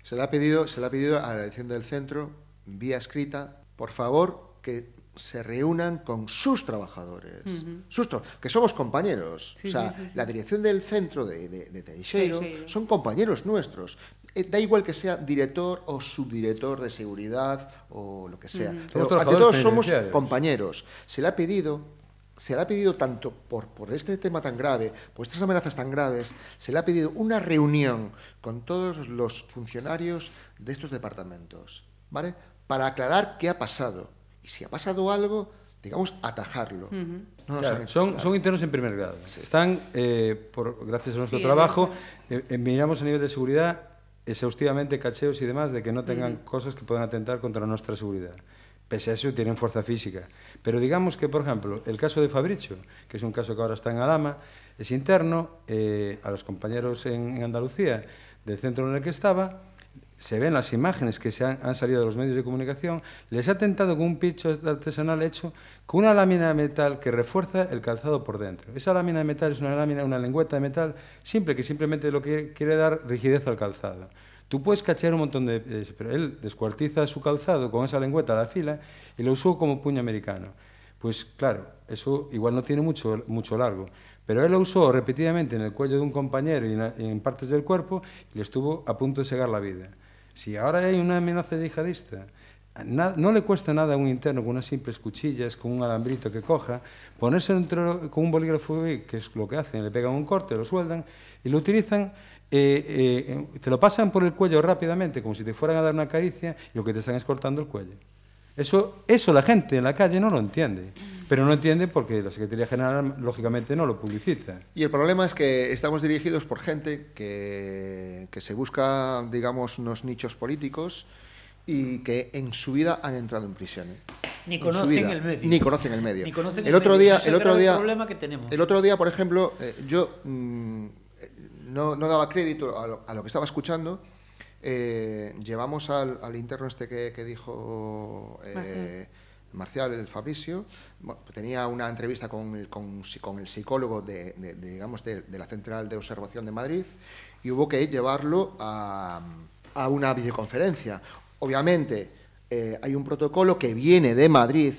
Se le ha pedido, se le ha pedido a la dirección del centro, vía escrita, por favor, que se reúnan con sus trabajadores, sus tra- que somos compañeros. Sí, o sea, sí, sí, sí. la dirección del centro de, de, de Teixeiro son compañeros nuestros. Eh, da igual que sea director o subdirector de seguridad o lo que sea. Pero ante todos somos compañeros. Se le ha pedido, se le ha pedido tanto por, por este tema tan grave, por estas amenazas tan graves, se le ha pedido una reunión con todos los funcionarios de estos departamentos, ¿vale? Para aclarar qué ha pasado. y si ha pasado algo, digamos, atajarlo. Uh -huh. no claro, son, son, internos en primer grado. Están, eh, por, gracias a nuestro sí, trabajo, eh, eh, miramos a nivel de seguridad exhaustivamente cacheos y demás de que no tengan uh -huh. cosas que puedan atentar contra nuestra seguridad. Pese a eso, tienen fuerza física. Pero digamos que, por ejemplo, el caso de Fabricio, que es un caso que ahora está en Alama, es interno, eh, a los compañeros en, en Andalucía del centro en el que estaba, se ven las imágenes que se han, salido de los medios de comunicación, les ha tentado con un picho artesanal hecho con una lámina de metal que refuerza el calzado por dentro. Esa lámina de metal es una lámina, una lengüeta de metal simple que simplemente lo que quiere dar rigidez al calzado. Tú puedes cachear un montón de... Pero él descuartiza su calzado con esa lengüeta a la fila y lo usó como puño americano. Pues claro, eso igual no tiene mucho, mucho largo, pero él lo usó repetidamente en el cuello de un compañero y en, partes del cuerpo y le estuvo a punto de cegar la vida. Si ahora hay una amenaza yihadista, no le cuesta nada a un interno con unas simples cuchillas, con un alambrito que coja, ponerse con un bolígrafo, que es lo que hacen, le pegan un corte, lo sueldan y lo utilizan, eh, eh, te lo pasan por el cuello rápidamente, como si te fueran a dar una caricia, y lo que te están es cortando el cuello. Eso, eso la gente en la calle no lo entiende, pero no entiende porque la Secretaría General, lógicamente, no lo publicita. Y el problema es que estamos dirigidos por gente que, que se busca, digamos, unos nichos políticos y que en su vida han entrado en prisión. ¿eh? Ni conocen el medio. Ni conocen el medio. Ni conocen el, otro medio. día, Ese el otro día, problema que tenemos. el otro día, por ejemplo, eh, yo mmm, no, no, daba crédito a lo, a lo, que estaba escuchando. Eh, llevamos al, al, interno este que, que dijo eh, Marcial, el Fabricio, bueno, tenía una entrevista con el, con, con el psicólogo de, de, de digamos, de, de, la Central de Observación de Madrid y hubo que llevarlo a, a una videoconferencia. Obviamente, eh, hay un protocolo que viene de Madrid,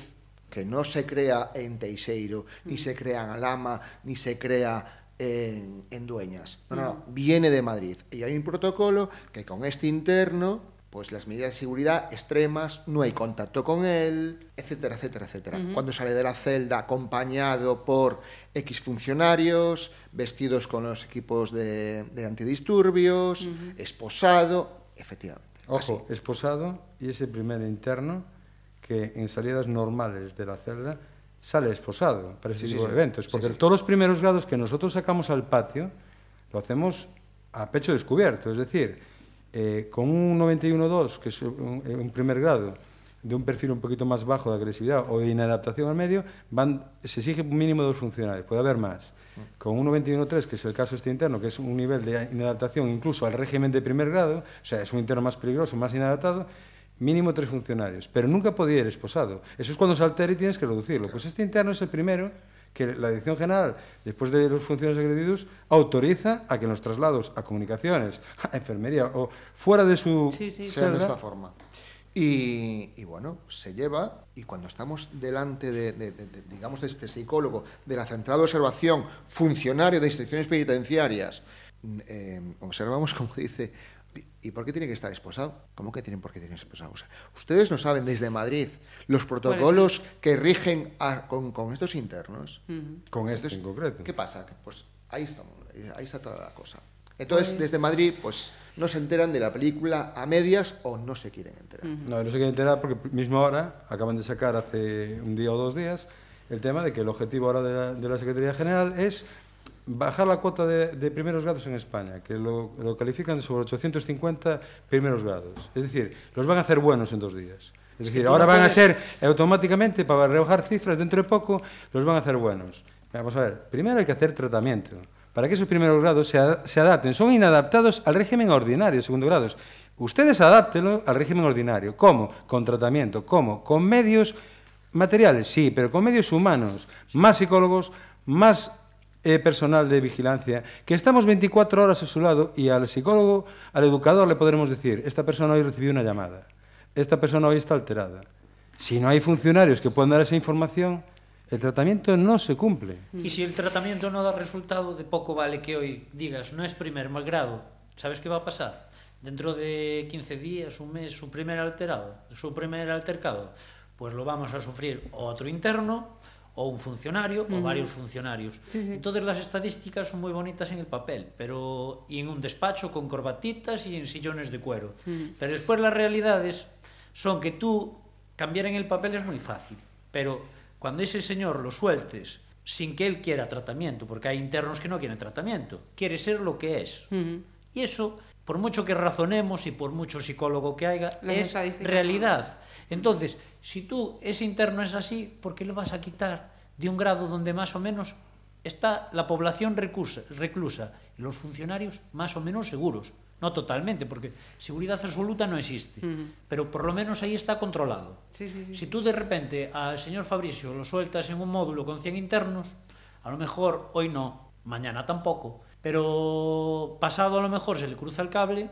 que no se crea en Teixeiro, mm. ni se crea en Alama, ni se crea en, en Dueñas. No, no, no, viene de Madrid. Y hay un protocolo que con este interno, pues las medidas de seguridad extremas, no hay contacto con él, etcétera, etcétera, etcétera. Uh -huh. Cuando sale de la celda acompañado por X funcionarios, vestidos con los equipos de, de antidisturbios, uh -huh. esposado, efectivamente. Ojo, Así. esposado y ese primer interno que en salidas normales de la celda sale esposado para ese sí, tipo sí, de eventos. Porque todos los primeros grados que nosotros sacamos al patio lo hacemos a pecho descubierto, es decir, eh, con un 91.2, que es un, un, primer grado, de un perfil un poquito más bajo de agresividad o de inadaptación al medio, van, se exige un mínimo de dos funcionarios, puede haber más. Con un 91.3, que es el caso este interno, que es un nivel de inadaptación incluso al régimen de primer grado, o sea, es un interno más peligroso, más inadaptado, mínimo tres funcionarios, pero nunca podía ir esposado. Eso es cuando se altera y tienes que reducirlo. Pues este interno es el primero que la Dirección General, después de los funcionarios agredidos, autoriza a que en los traslados a comunicaciones, a enfermería o fuera de su... Sí, sí. Sea de esta forma. Y, y, bueno, se lleva, y cuando estamos delante de, de, de, de, digamos, de este psicólogo, de la central de observación, funcionario de instituciones penitenciarias, eh, observamos como dice, ¿Y por qué tiene que estar esposado? ¿Cómo que tienen por qué tienen esposado? O sea, ustedes no saben desde Madrid los protocolos que rigen a, con, con, estos internos. Uh -huh. Con este Entonces, en concreto. ¿Qué pasa? Pues ahí estamos, ahí está toda la cosa. Entonces, pues... desde Madrid, pues no se enteran de la película a medias o no se quieren enterar. Uh -huh. No, no se quieren enterar porque mismo ahora acaban de sacar hace un día o dos días el tema de que el objetivo ahora de la, de la Secretaría General es bajar la cuota de, de, primeros grados en España, que lo, lo, califican sobre 850 primeros grados. Es decir, los van a hacer buenos en dos días. Es decir, ahora van a ser automáticamente, para rebajar cifras, dentro de poco, los van a hacer buenos. Vamos a ver, primero hay que hacer tratamiento, para que esos primeros grados se, se adapten. Son inadaptados al régimen ordinario, segundo grados. Ustedes adáptenlo al régimen ordinario. ¿Cómo? Con tratamiento. ¿Cómo? Con medios materiales, sí, pero con medios humanos, más psicólogos, más eh, personal de vigilancia, que estamos 24 horas a su lado y al psicólogo, al educador le podremos decir, esta persona hoy recibió una llamada, esta persona hoy está alterada. Si no hay funcionarios que puedan dar esa información, el tratamiento no se cumple. Y si el tratamiento no da resultado, de poco vale que hoy digas, no es primer mal grado, ¿sabes qué va a pasar? Dentro de 15 días, un mes, su primer alterado, su primer altercado, pues lo vamos a sufrir otro interno, o un funcionario uh -huh. o varios funcionarios. Sí, sí. Entonces las estadísticas son muy bonitas en el papel, pero y en un despacho con corbatitas y en sillones de cuero. Uh -huh. Pero después las realidades son que tú cambiar en el papel es muy fácil, pero cuando ese señor lo sueltes sin que él quiera tratamiento, porque hay internos que no quieren tratamiento, quiere ser lo que es. Uh -huh. Y eso, por mucho que razonemos y por mucho psicólogo que haya, es realidad. Entonces, si tú, ese interno es así, ¿por qué lo vas a quitar de un grado donde más o menos está la población reclusa, reclusa y los funcionarios más o menos seguros? No totalmente, porque seguridad absoluta no existe, uh -huh. pero por lo menos ahí está controlado. Sí, sí, sí. Si tú de repente al señor Fabricio lo sueltas en un módulo con 100 internos, a lo mejor hoy no, mañana tampoco, pero pasado a lo mejor se le cruza el cable,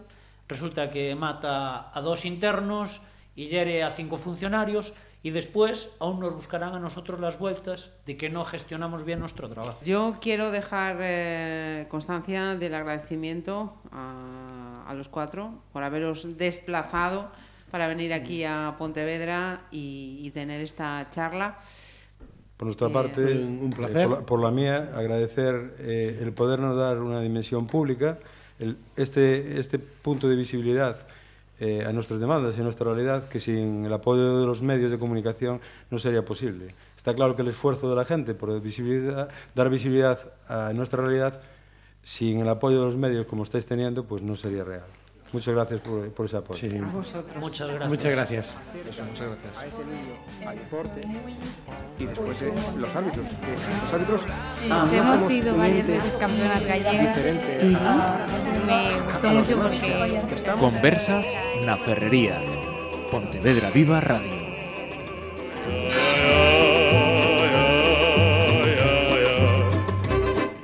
resulta que mata a dos internos y hiere a cinco funcionarios y después aún nos buscarán a nosotros las vueltas de que no gestionamos bien nuestro trabajo. Yo quiero dejar eh, constancia del agradecimiento a, a, los cuatro por haberos desplazado para venir aquí a Pontevedra y, y tener esta charla. Por nuestra parte, eh, un placer. Eh, por, la, por, la, mía, agradecer eh, el podernos dar una dimensión pública, el, este, este punto de visibilidad eh, a nuestras demandas y a nuestra realidad que sin el apoyo de los medios de comunicación no sería posible. Está claro que el esfuerzo de la gente por dar visibilidad a nuestra realidad sin el apoyo de los medios como estáis teniendo, pues no sería real. Muchas gracias por, por ese apoyo. Sí. A vosotros. Muchas gracias. Muchas gracias. Eso, muchas gracias. A ese niño, al deporte y después eh, los árbitros. Que los árbitros sí, hemos sido varias veces campeonas gallegas y me gustó mucho porque... Conversas na Ferrería. Pontevedra Viva Radio.